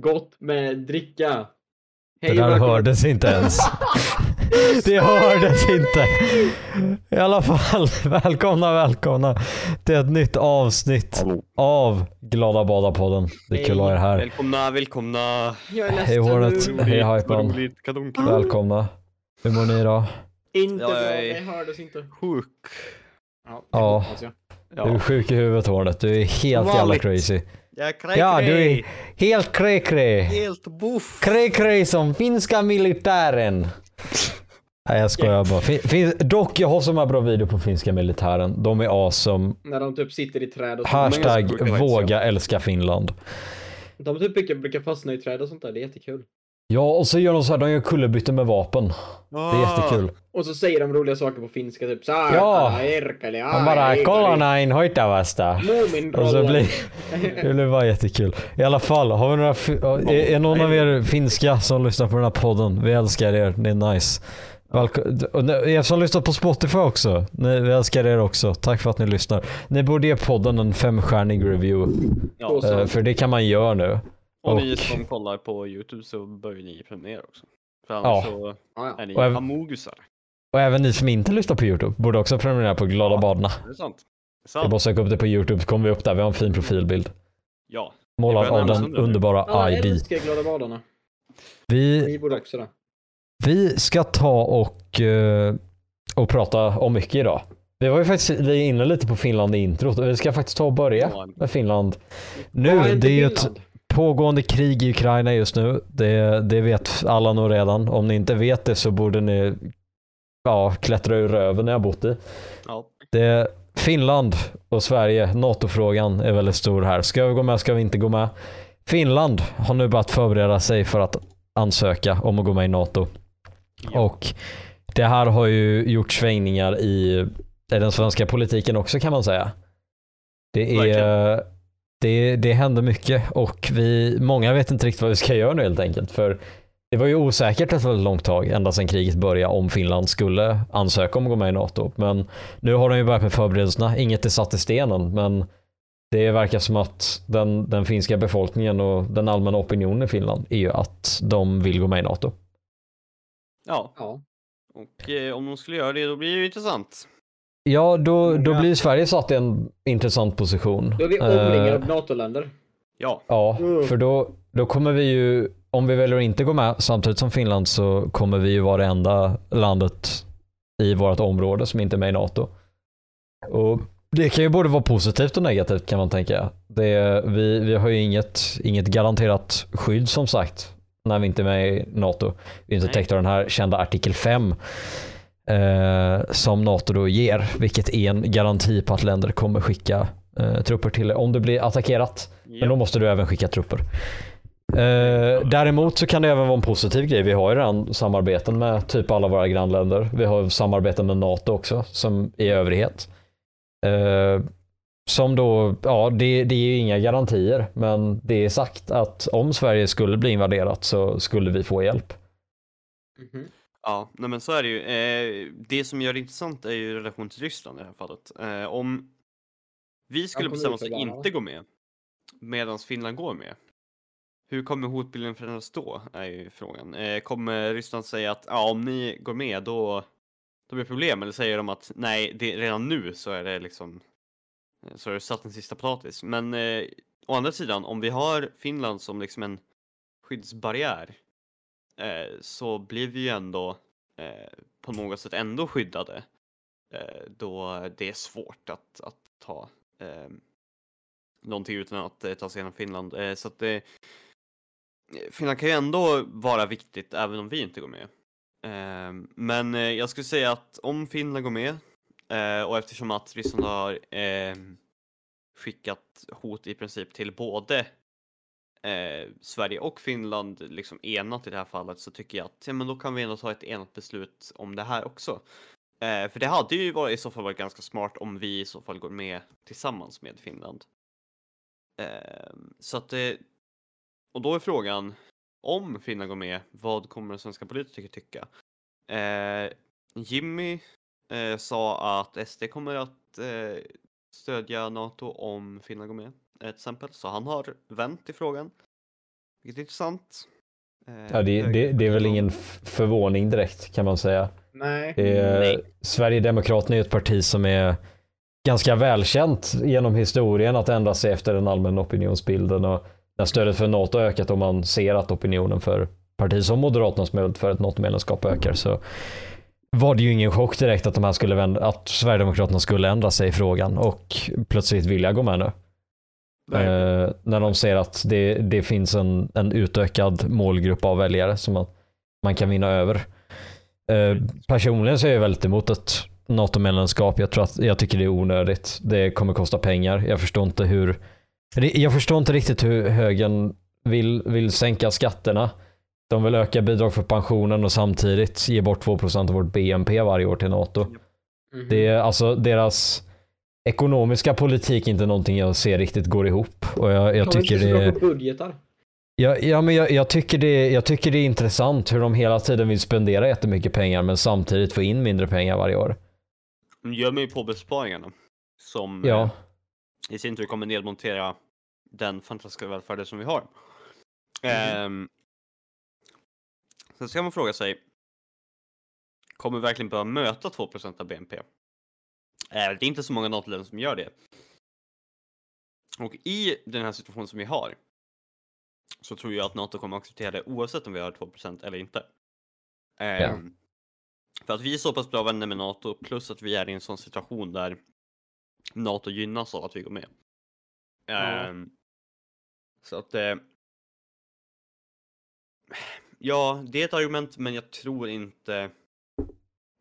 gott med dricka. Det Hej där och välkomna- hördes inte ens. Det hördes inte. I alla fall, välkomna, välkomna till ett nytt avsnitt av Glada Bada-podden. Det är kul att ha er här. Välkomna, välkomna. Jag är Hej Hornet, hej kadunk. Välkomna. Hur mår ni idag? Inte bra, det hördes inte. Sjuk. Ja. Ja. Du är sjuk i huvudet Hornet. Du är helt jävla crazy. Jag är krej, Ja, du är helt cray-cray. Helt buff. Cray-cray som finska militären. Nej jag skojar bara. Fin, fin, dock, jag har så många bra videor på finska militären. De är awesome. När de typ sitter i träd och sånt. Hashtag våga älska Finland. De typ brukar, brukar fastna i träd och sånt där, det är jättekul. Ja, och så gör de så här, de gör kullerbyten med vapen. Det är jättekul. Och så säger de roliga saker på finska, typ såhär. Ja. Erkali, Han bara, kolla näin, hoita vasta. Och så blir det blir bara jättekul. I alla fall, har vi några, är, är någon av er finska som lyssnar på den här podden? Vi älskar er, det är nice. Ni- som lyssnar på Spotify också, ni, vi älskar er också. Tack för att ni lyssnar. Ni borde ge podden en femstjärnig review, Ja, eh, för det kan man göra nu. Och ni som kollar på Youtube så bör ju ni prenumerera också. För Ja. annars så Ja, är ni Och även- amogusar. Och även ni som inte lyssnar på YouTube borde också prenumerera på Glada Badarna. Det är sant. Det är sant. bara att söka upp det på YouTube så kommer vi upp där. Vi har en fin profilbild. Ja. Målad av den underbara Alla ID. älskar Glada badarna. Vi, Vi borde också det. vi ska ta och, eh, och prata om mycket idag. Vi var ju faktiskt vi är inne lite på Finland i introt och vi ska faktiskt ta och börja Ja. med Finland. Nu, är det är ju ett Finland? Pågående krig i Ukraina just nu. Det, det vet alla nog redan. Om ni inte vet det så borde ni ja, klättra ur röven ni har bott i. Ja. Det, Finland och Sverige, NATO-frågan är väldigt stor här. Ska vi gå med, ska vi inte gå med? Finland har nu börjat förbereda sig för att ansöka om att gå med i NATO. Ja. Och det här har ju gjort svängningar i, i den svenska politiken också kan man säga. Det, är, Verkligen. Det, det händer mycket och vi, många vet inte riktigt vad vi ska göra nu helt enkelt. För det var ju osäkert ett väldigt långt tag, ända sedan kriget började, om Finland skulle ansöka om att gå med i NATO. Men nu har de ju börjat med förberedelserna. Inget är satt i stenen, men det verkar som att den, den finska befolkningen och den allmänna opinionen i Finland är ju att de vill gå med i NATO. ja. Ja. Och eh, om de skulle göra det då blir det ju intressant. Ja, då, då blir Sverige satt i en intressant position. Då är vi omringade Eh, av NATO-länder. Ja. Ja, Mm. för då, då kommer vi ju, om vi väljer att inte gå med samtidigt som Finland så kommer vi ju vara det enda landet i vårt område som inte är med i NATO. Och det kan ju både vara positivt och negativt kan man tänka. Det, vi, vi har ju inget, inget garanterat skydd som sagt när vi inte är med i NATO. Vi är inte täckta av den här kända artikel 5 eh, som NATO då ger, vilket är en garanti på att länder kommer skicka eh, trupper till om det blir attackerat. Men då måste du även skicka trupper. Eh, däremot så kan det även vara en positiv grej. Vi har ju redan samarbeten med typ alla våra grannländer. Vi har samarbeten med NATO också som i övrighet. Eh, som då, ja det, det är ju inga garantier men det är sagt att om Sverige skulle bli invaderat så skulle vi få hjälp. Mhm. Ja, nej men så är det ju. Eh, det som gör det intressant är ju relation till Ryssland i det här fallet. Eh, om vi skulle bestämma oss att inte gå med, medan Finland går med. Hur kommer hotbilden förändras då, är ju frågan. Eh, kommer Ryssland säga att ja, om ni går med då, då blir det problem? Eller säger de att nej, det, redan nu så är det liksom så är det satt en sista potatis. Men å andra sidan, om vi har Finland som liksom en skyddsbarriär eh, så blir vi ju ändå eh, på något sätt ändå skyddade. Eh, då det är svårt att, att ta eh, någonting utan att eh, ta sig igenom Finland. Eh, så att det, eh, Finland kan ju ändå vara viktigt även om vi inte går med. Eh, men eh, jag skulle säga att om Finland går med eh, och eftersom att Ryssland har eh, skickat hot i princip till både eh, Sverige och Finland liksom enat i det här fallet så tycker jag att ja, men då kan vi ändå ta ett enat beslut om det här också. Eh, för det hade ju varit, i så fall varit ganska smart om vi i så fall går med tillsammans med Finland. Eh, så att det, och då är frågan om Finland går med, vad kommer svenska politiker tycka? Eh, Jimmy eh, sa att SD kommer att eh, stödja NATO om Finland går med, till exempel. Så han har vänt i frågan. Vilket är intressant. Eh, Ja, det, det, det är väl ingen förvåning direkt kan man säga. Nej. Är, Nej. Sverigedemokraterna är ett parti som är ganska välkänt genom historien att ändra sig efter den allmänna opinionsbilden och när stödet för NATO har ökat och man ser att opinionen för partier som Moderaterna som är för ett NATO-medlemskap ökar så var det ju ingen chock direkt att de här skulle vända, att Sverigedemokraterna skulle ändra sig i frågan och plötsligt vilja gå med nu. Eh, när de ser att det, det finns en, en utökad målgrupp av väljare som man, man kan vinna över. Eh, personligen så är jag väldigt emot ett NATO-medlemskap. Jag, tror att, jag tycker det är onödigt. Det kommer kosta pengar. Jag förstår inte hur jag förstår inte riktigt hur högern vill, vill sänka skatterna. De vill öka bidrag för pensionen och samtidigt ge bort 2% av vårt BNP varje år till NATO. Mhm. Det är alltså deras ekonomiska politik inte någonting jag ser riktigt går ihop. Och jag, jag tycker det är, budgetar. ja, ja, men jag, jag, tycker det, jag tycker det är intressant hur de hela tiden vill spendera jättemycket pengar men samtidigt få in mindre pengar varje år. De gör mig på besparingarna. Som Ja, eh, i sin tur kommer nedmontera den fantastiska välfärden som vi har. Ehm, sen ska man fråga sig. Kommer vi verkligen behöva möta 2% av BNP? Eh, det är inte så många NATO-länder som gör det. Och i den här situationen som vi har. Så tror jag att NATO kommer acceptera det oavsett om vi har 2% eller inte. Ehm, För att vi är så pass bra vänner med NATO plus att vi är i en sån situation där NATO gynnas av att vi går med. Ehm, så att eh, Ja, det är ett argument men jag tror inte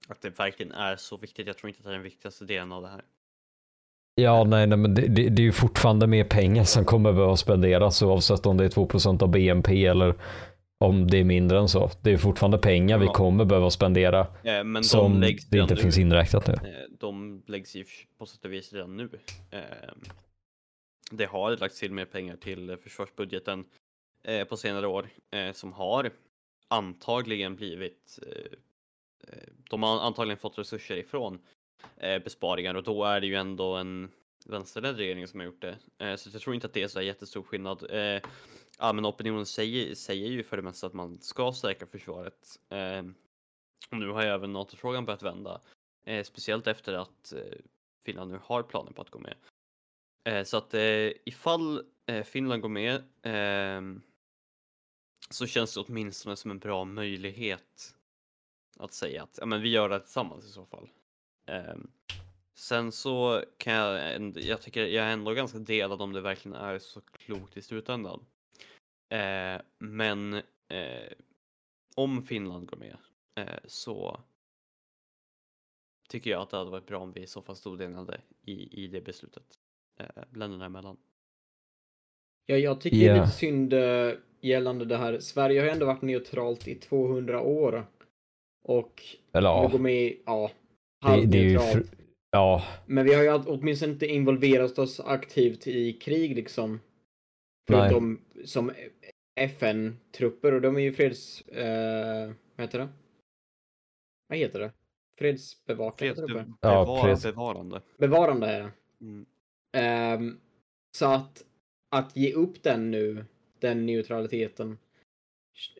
att det verkligen är så viktigt. Jag tror inte att det är den viktigaste delen av det här. ja nej, nej men det, det, det är ju fortfarande mer pengar som kommer behöva spenderas oavsett om det är 2% av BNP eller om det är mindre än så. Det är fortfarande pengar vi Ja. kommer behöva spendera Eh, men de som läggs det inte nu. finns inräknat nu. Eh, De läggs ju på sätt och vis redan nu. Eh, Det har lagts till mer pengar till försvarsbudgeten eh, på senare år som har antagligen blivit Eh, de har antagligen fått resurser ifrån eh, besparingar och då är det ju ändå en vänsterledd regering som har gjort det. Eh, så jag tror inte att det är så här jättestor skillnad. Allmänna opinionen säger, säger ju för det mesta att man ska stärka försvaret. Och nu har ju även NATO-frågan börjat vända. Speciellt efter att Finland nu har planer på att gå med. Så att ifall Finland går med så känns det åtminstone som en bra möjlighet att säga att ja, men vi gör det tillsammans i så fall. Ehm, sen så kan jag, jag tycker jag är ändå ganska delad om det verkligen är så klokt i slutändan. Eh, men eh, om Finland går med eh, så tycker jag att det hade varit bra om vi i så fall stod enade i, i det beslutet eh, länderna emellan. Ja, jag tycker det Ja. är lite synd eh, gällande det här. Sverige har ju ändå varit neutralt i 200 år. Och Eller vi ja, går med i, ja, halvneutralt. fr- ja, Men vi har ju åtminstone inte involverat oss aktivt i krig liksom. Nej. Förutom som FN-trupper och de är ju freds... Eh, vad heter det? Vad heter det? Fredsbevakande trupper. Ja, freds- bevarande. Bevarande är det. Mm. Ehm, så att, att ge upp den nu, den neutraliteten.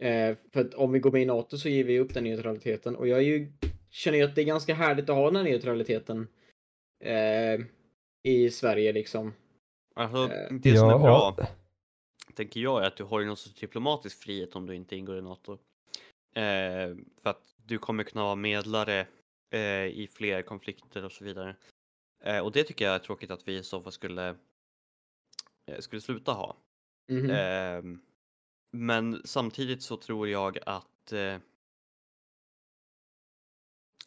Eh, för att om vi går med i NATO så ger vi upp den neutraliteten. Och jag är ju, känner ju att det är ganska härligt att ha den här neutraliteten. Eh, I Sverige liksom. Alltså, Eh, det som är ja, bra, tänker jag, är att du har ju någon sorts diplomatisk frihet om du inte ingår i NATO. Eh, för att du kommer kunna vara medlare eh, i fler konflikter och så vidare. Eh, och det tycker jag är tråkigt att vi i så fall skulle, eh, skulle sluta ha. Mhm. Ehm, men samtidigt så tror jag att eh,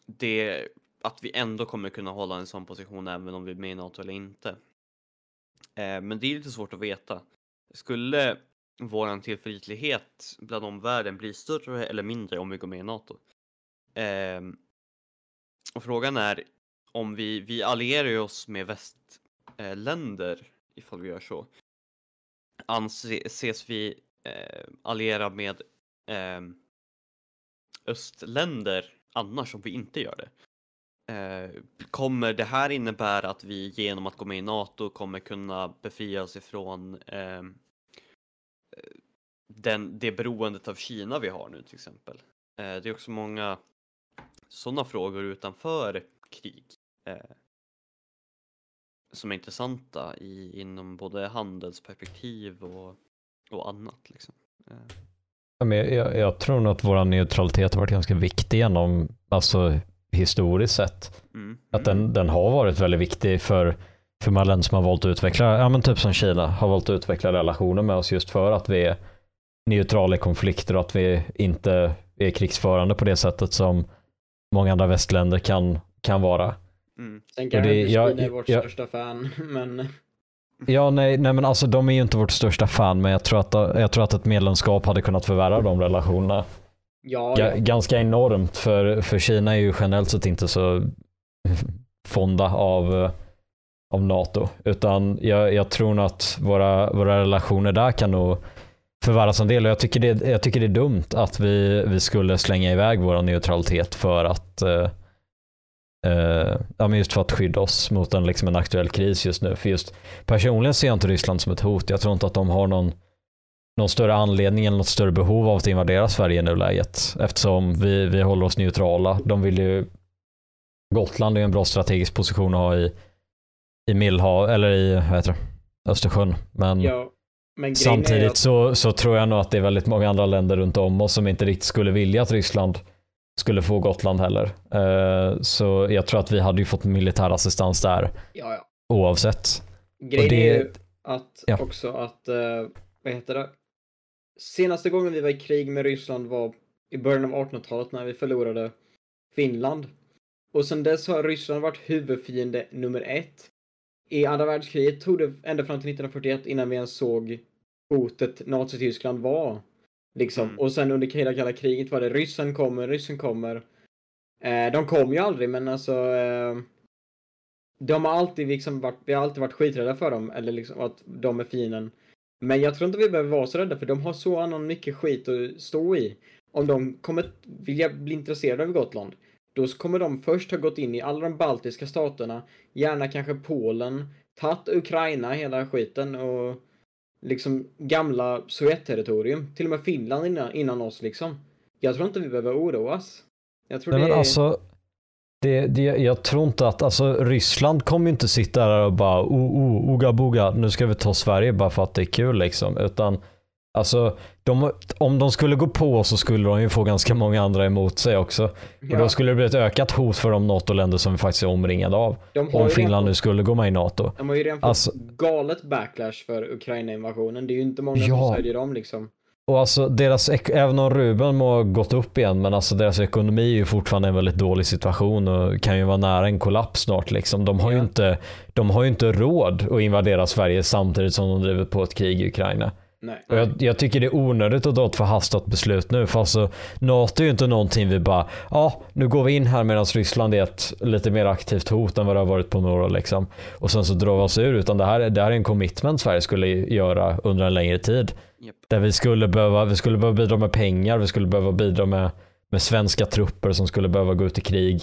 det, att vi ändå kommer kunna hålla en sån position även om vi är med i NATO eller inte. Eh, men det är lite svårt att veta. Skulle våran tillförlitlighet bland omvärlden bli större eller mindre om vi går med i NATO? Eh, och frågan är om vi, vi allierar ju oss med västländer ifall vi gör så anses vi eh, alliera med eh, östländer annars om vi inte gör det? Eh, kommer det här innebära att vi genom att gå med i NATO kommer kunna befria oss ifrån ehm, eh, den, det beroendet av Kina vi har nu till exempel. Eh, det är också många sådana frågor utanför krig eh, som är intressanta i, inom både handelsperspektiv och, och annat. Liksom. Eh, Ja, men jag, jag tror nog att vår neutralitet har varit ganska viktig genom, alltså historiskt sett. mm, Att mm, den, den har varit väldigt viktig för, för här länder som har valt att utveckla, ja men typ som Kina, har valt att utveckla relationer med oss just för att vi är neutrala i konflikter och att vi inte är krigsförande på det sättet som många andra västländer kan, kan vara. mm, Sen kanske det- Kina är vårt jag- största fan, men Ja, nej, nej men alltså de är ju inte vårt största fan, men jag tror att, jag tror att ett medlemskap hade kunnat förvärra de relationerna ja, ja. ganska enormt för, för Kina är ju generellt sett inte så fonda av, eh, av NATO. Utan jag, jag tror nog att våra, våra relationer där kan nog förvärras en del. Och jag tycker det, jag tycker det är dumt att vi, vi skulle slänga iväg vår neutralitet för att eh, ja, men just för att skydda oss mot en, liksom en aktuell kris just nu. För just personligen ser jag inte Ryssland som ett hot. Jag tror inte att de har någon någon större anledning eller något större behov av att invadera Sverige i nuläget. Eftersom vi, vi håller oss neutrala. De vill ju Gotland är en bra strategisk position att ha i, i Medelhav, eller i vad heter det, Östersjön. Men ja. Men samtidigt att, så, så tror jag nog att det är väldigt många andra länder runt om oss som inte riktigt skulle vilja att Ryssland skulle få Gotland heller. Eh, så jag tror att vi hade ju fått militär assistans där ja, ja. oavsett. Grejen det- är ju att ja. också att, uh, vad heter det? Senaste gången vi var i krig med Ryssland var i början av 1800-talet när vi förlorade Finland. Och sen dess har Ryssland varit huvudfiende nummer ett. I andra världskriget tog det ända fram till 1941 innan vi ens såg hotet Nazityskland var. Liksom. Mm. Och sen under hela kalla kriget var det ryssen kommer, ryssen kommer. Eh, de kom ju aldrig men alltså eh, de har alltid liksom varit, vi har alltid varit skiträdda för dem, eller liksom att de är fienden. Men jag tror inte vi behöver vara så rädda, för de har så annan mycket skit att stå i. Om de kommer vilja bli intresserade av Gotland, då kommer de först ha gått in i alla de baltiska staterna, gärna kanske Polen, tagit Ukraina, hela skiten och liksom gamla Sovjetterritorium, till och med Finland innan, innan oss liksom. Jag tror inte vi behöver oroas. Jag tror Nej, det men är... alltså, det, det, jag tror inte att, alltså Ryssland kommer ju inte sitta där och bara oh, oh, oga boga, nu ska vi ta Sverige bara för att det är kul liksom. Utan alltså, de, om de skulle gå på så skulle de ju få ganska många andra emot sig också. Och Ja, då skulle det bli ett ökat hot för de NATO-länder som vi faktiskt är omringade av. ju Om Finland nu skulle gå med i NATO. De har ju redan fått Alltså- galet backlash för Ukraina-invasionen. Det är ju inte många Ja. som stödjer dem liksom. Och alltså deras, även om rubeln må ha gått upp igen, men alltså deras ekonomi är ju fortfarande en väldigt dålig situation och kan ju vara nära en kollaps snart liksom. De har ju Ja. inte, de har ju inte råd att invadera Sverige samtidigt som de driver på ett krig i Ukraina. Nej. Och jag, jag tycker det är onödigt att ta ett förhastat beslut nu. För alltså, NATO är ju inte någonting vi bara, ja nu går vi in här medan Ryssland är ett lite mer aktivt hot än vad det har varit på några år. Liksom. Och sen så drar vi oss ur. Utan det här, det här är en commitment Sverige skulle göra under en längre tid. Japp. Där vi skulle behöva, vi skulle behöva bidra med pengar, vi skulle behöva bidra med, med svenska trupper som skulle behöva gå ut i krig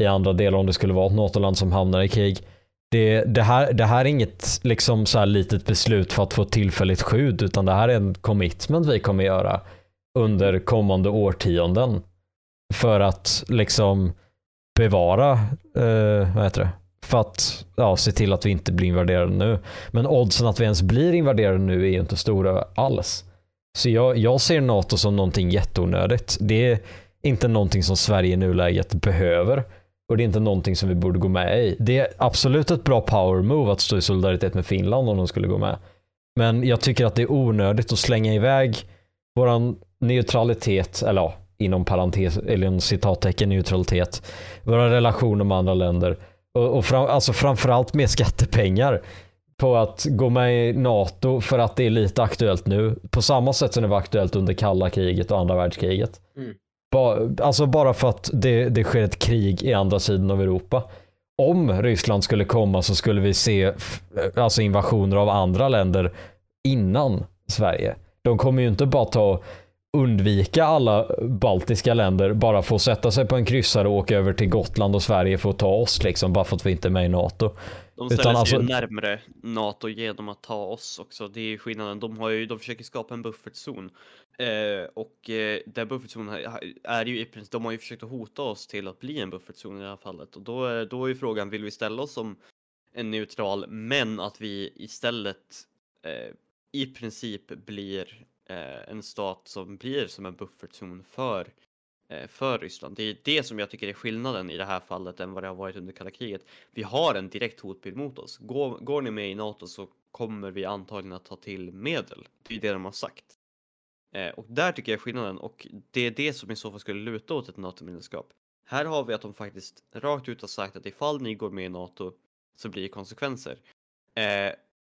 i andra delar om det skulle vara ett NATO-land som hamnar i krig. Det, det, här, det här är inget liksom så här litet beslut för att få tillfälligt skydd utan det här är en commitment vi kommer göra under kommande årtionden. För att liksom bevara, eh, vad heter det? För att ja, se till att vi inte blir invaderade nu. Men oddsen att vi ens blir invaderade nu är ju inte stora alls. Så jag, jag ser NATO som någonting jätteonödigt. Det är inte någonting som Sverige i nuläget behöver. Och det är inte någonting som vi borde gå med i. Det är absolut ett bra power move att stå i solidaritet med Finland om de skulle gå med. Men jag tycker att det är onödigt att slänga iväg våran neutralitet, eller ja, inom parentes, eller en citattecken neutralitet, våra relationer med andra länder och, och fram, alltså framförallt med skattepengar på att gå med i NATO för att det är lite aktuellt nu. På samma sätt som det var aktuellt under kalla kriget och andra världskriget. Mm. Ba, alltså bara för att det, det sker ett krig i andra sidan av Europa. Om Ryssland skulle komma så skulle vi se f- alltså invasioner av andra länder innan Sverige. De kommer ju inte bara ta undvika alla baltiska länder bara att sätta sig på en kryssare och åka över till Gotland och Sverige för att ta oss liksom bara för att vi inte är med i NATO. De Utan ställer sig ju alltså- närmre NATO genom att ta oss också. Det är ju skillnaden. De, har ju, de försöker skapa en buffertzon. Eh, och eh, den buffertzonen är- ju i princip, de har ju försökt att hota oss till att bli en buffertzon i det här fallet. Och då, är- då är ju frågan, vill vi ställa oss som en neutral, men att vi istället eh, i princip blir eh, en stat som blir som en buffertzon för eh, för Ryssland. Det är det som jag tycker är skillnaden i det här fallet än vad det har varit under kalla kriget. Vi har en direkt hotbild mot oss. Går, går ni med i NATO så kommer vi antagligen att ta till medel. Det är det de har sagt. Eh, och där tycker jag är skillnaden och det är det som i så fall skulle luta åt ett NATO-medlemskap. Här har vi att de faktiskt rakt ut har sagt att ifall ni går med i NATO så blir det konsekvenser. Eh,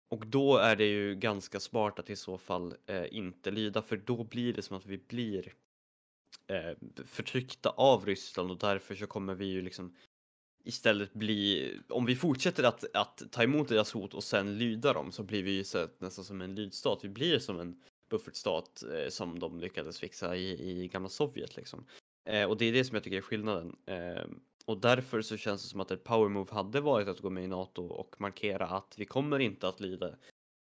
och då är det ju ganska smart att i så fall eh, inte lyda för då blir det som att vi blir eh, förtryckta av Ryssland och därför så kommer vi ju liksom istället bli, om vi fortsätter att, att ta emot deras hot och sen lyda dem så blir vi ju så, nästan som en lydstat. Vi blir som en buffertstat eh, som de lyckades fixa i, i gamla Sovjet liksom. Eh, och det är det som jag tycker är skillnaden. Eh, och därför så känns det som att ett power move hade varit att gå med i NATO och markera att vi kommer inte att lyda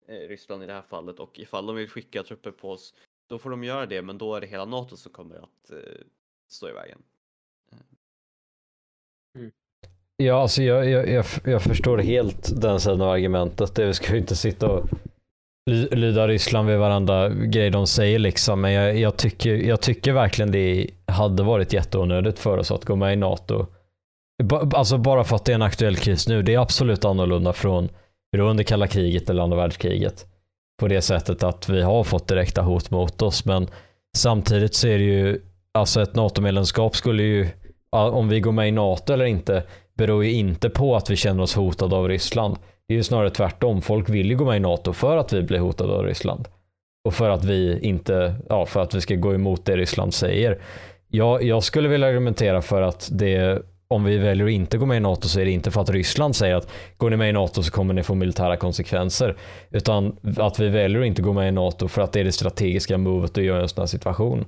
eh, Ryssland i det här fallet och ifall de vill skicka trupper på oss då får de göra det men då är det hela NATO som kommer att eh, stå i vägen. Ja, alltså jag, jag, jag, jag förstår helt den sidan av argumentet. Det vi ska ju inte sitta och ly- lyda Ryssland vid varandra grej de säger liksom. Men jag, jag, tycker, jag tycker verkligen det hade varit jätteonödigt för oss att gå med i NATO. B alltså bara för att det är en aktuell kris nu. Det är absolut annorlunda från hur det var under kalla kriget eller andra världskriget. På det sättet att vi har fått direkta hot mot oss. Men samtidigt så är det ju, alltså ett NATO-medlemskap skulle ju, om vi går med i NATO eller inte, beror ju inte på att vi känner oss hotade av Ryssland. Det är ju snarare tvärtom. Folk vill ju gå med i NATO för att vi blir hotade av Ryssland. Och för att vi inte, ja, för att vi ska gå emot det Ryssland säger. Jag, jag skulle vilja argumentera för att det, om vi väljer att inte gå med i NATO så är det inte för att Ryssland säger att går ni med i NATO så kommer ni få militära konsekvenser. Utan att vi väljer att inte gå med i NATO för att det är det strategiska movet att göra i en sån här situation.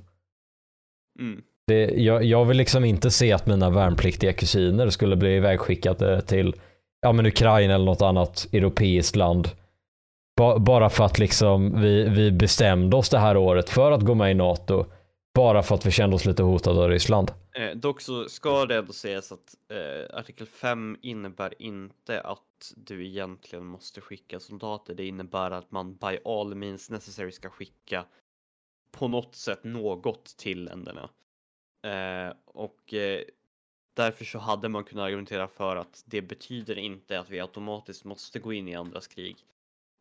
Mm. Det, jag, jag vill liksom inte se att mina värnpliktiga kusiner skulle bli ivägskickade till ja, men Ukraina eller något annat europeiskt land. Ba, bara för att liksom vi, vi bestämde oss det här året för att gå med i NATO. Bara för att vi kände oss lite hotade av Ryssland. Eh, dock så ska det ändå sägas att eh, artikel 5 innebär inte att du egentligen måste skicka soldater. Det innebär att man by all means necessary ska skicka på något sätt något till länderna. Eh, och eh, därför så hade man kunnat argumentera för att det betyder inte att vi automatiskt måste gå in i andras krig.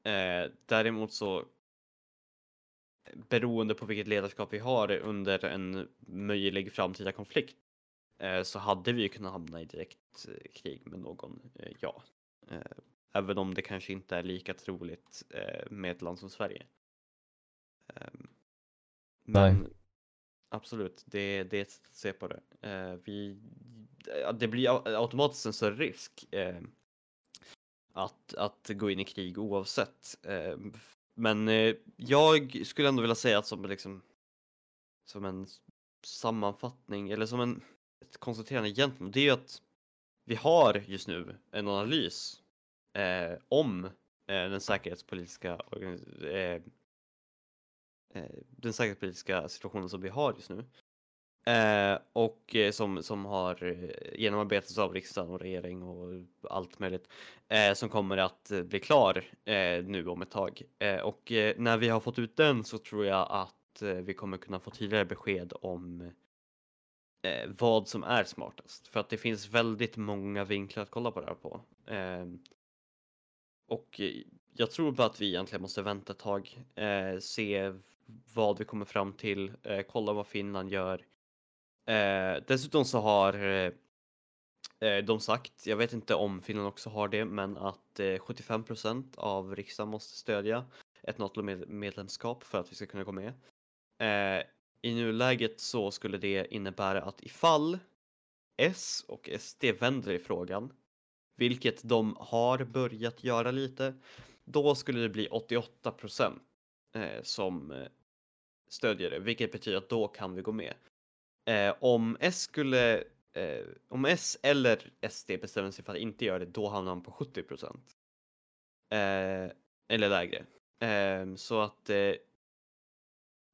Eh, däremot så beroende på vilket ledarskap vi har under en möjlig framtida konflikt eh, så hade vi ju kunnat hamna i direkt eh, krig med någon, eh, ja. Eh, Även om det kanske inte är lika troligt eh, med ett land som Sverige. Ehm, Nej. Men absolut, det, det är ett sätt att se på det. Vi, Eh, det blir automatiskt en större risk eh, att, att gå in i krig oavsett. Eh, Men eh, jag skulle ändå vilja säga att som, liksom, som en sammanfattning eller som en, ett konstaterande egentligen, det är ju att vi har just nu en analys eh, om eh, den säkerhetspolitiska eh, eh, den säkerhetspolitiska situationen som vi har just nu. Eh, och eh, som, som har eh, genomarbetats av riksdagen och regering och allt möjligt. Eh, som kommer att eh, bli klar eh, nu om ett tag. Eh, och eh, när vi har fått ut den så tror jag att eh, vi kommer kunna få tydligare besked om eh, vad som är smartast. För att det finns väldigt många vinklar att kolla på det här på. Eh, och jag tror bara att vi egentligen måste vänta ett tag, eh, se vad vi kommer fram till, eh, kolla vad Finland gör. Eh, dessutom så har eh, eh, de sagt, jag vet inte om Finland också har det, men att eh, 75% av riksdagen måste stödja ett NATO-medlemskap för att vi ska kunna gå med. Eh, I nuläget så skulle det innebära att ifall S och SD vänder i frågan, vilket de har börjat göra lite, då skulle det bli 88 eh, som eh, stödjer det, vilket betyder att då kan vi gå med. Eh, om S skulle eh, om S eller SD bestämmer sig för att inte göra det, då hamnar han på 70 procent. Eh, eller lägre. Eh, så att eh,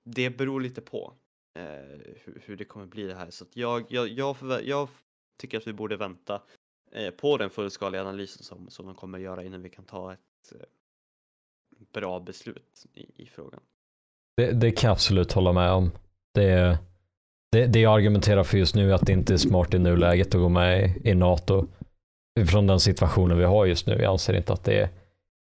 det beror lite på eh, hur, hur det kommer bli det här. Så att jag, jag, jag, förvä- jag tycker att vi borde vänta eh, på den fullskaliga analysen som, som de kommer göra innan vi kan ta ett eh, bra beslut i, i frågan. Det, det kan jag absolut hålla med om. Det, det, det jag argumenterar för just nu är att det inte är smart i nuläget att gå med i, NATO. Utifrån den situationen vi har just nu. Jag anser inte att det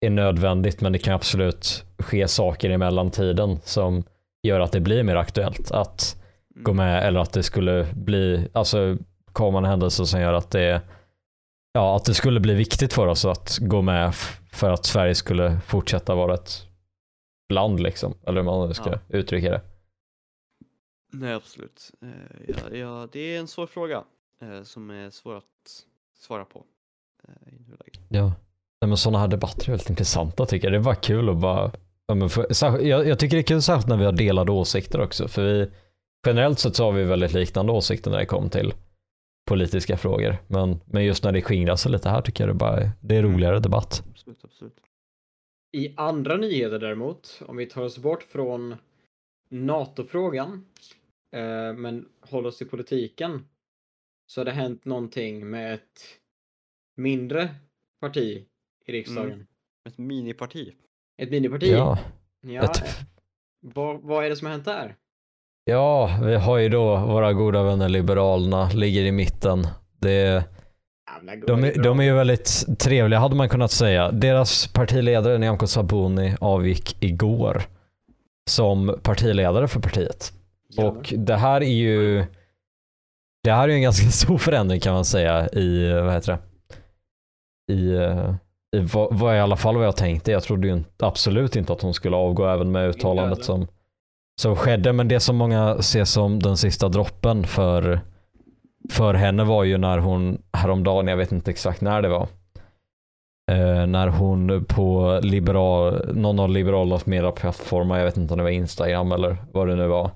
är nödvändigt, men det kan absolut ske saker i mellantiden som gör att det blir mer aktuellt att Mm. gå med eller att det skulle bli, alltså komma en händelse som gör att det ja, att det skulle bli viktigt för oss att gå med för att Sverige skulle fortsätta vara ett land liksom, eller hur man ska Ja. uttrycka det. Nej, absolut. Eh, ja, ja, det är en svår fråga eh, som är svår att svara på. Eh, i nuläget. Ja. Nej, men sådana här debatter är väldigt intressanta tycker jag. Det är bara kul att bara, ja, men för, jag, jag tycker det är kul särskilt när vi har delade åsikter också, för vi, generellt sett så har vi väldigt liknande åsikter när det kommer till politiska frågor. Men, men just när det skingrar sig lite här tycker jag det bara det är roligare debatt. Absolut, absolut. I andra nyheter däremot, om vi tar oss bort från NATO-frågan, eh, men håller oss till politiken, så har det hänt någonting med ett mindre parti i riksdagen. Ett miniparti. Ett miniparti. Ja, ja ett, vad, vad är det som har hänt där? ja, vi har ju då våra goda vänner Liberalerna, ligger i mitten. Det, de, de är ju väldigt trevliga hade man kunnat säga. Deras partiledare Nyamko Sabuni avgick igår som partiledare för partiet. Och det här är ju Det här är en ganska stor förändring kan man säga i, vad heter det? I, eh, i vad, vad i alla fall vad jag tänkte. Jag trodde ju inte, absolut inte att hon skulle avgå även med uttalandet som, som skedde. Men det som många ser som den sista droppen för, för henne var ju när hon häromdagen, jag vet inte exakt när det var, eh, när hon på liberal, någon av Liberalernas medieplattformar, jag vet inte om det var Instagram eller vad det nu var,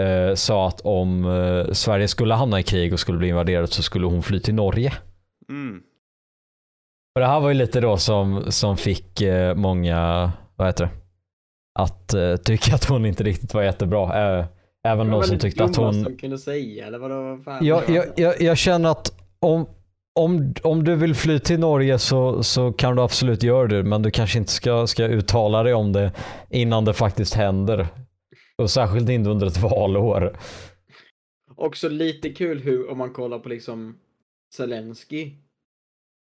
eh, sa att om eh, Sverige skulle hamna i krig och skulle bli invaderat så skulle hon fly till Norge. Mm. Och det här var ju lite då som, som fick eh, många, vad heter det, att eh, tycka att hon inte riktigt var jättebra. Eh, även någon väl som tyckte att hon... de kunde säga, eller? Vad fan Jag, jag, jag, jag känner att om, om, om du vill fly till Norge så, så kan du absolut göra det, men du kanske inte ska, ska uttala dig om det innan det faktiskt händer. Och särskilt inte under ett valår. Också lite kul hur, om man kollar på liksom Zelensky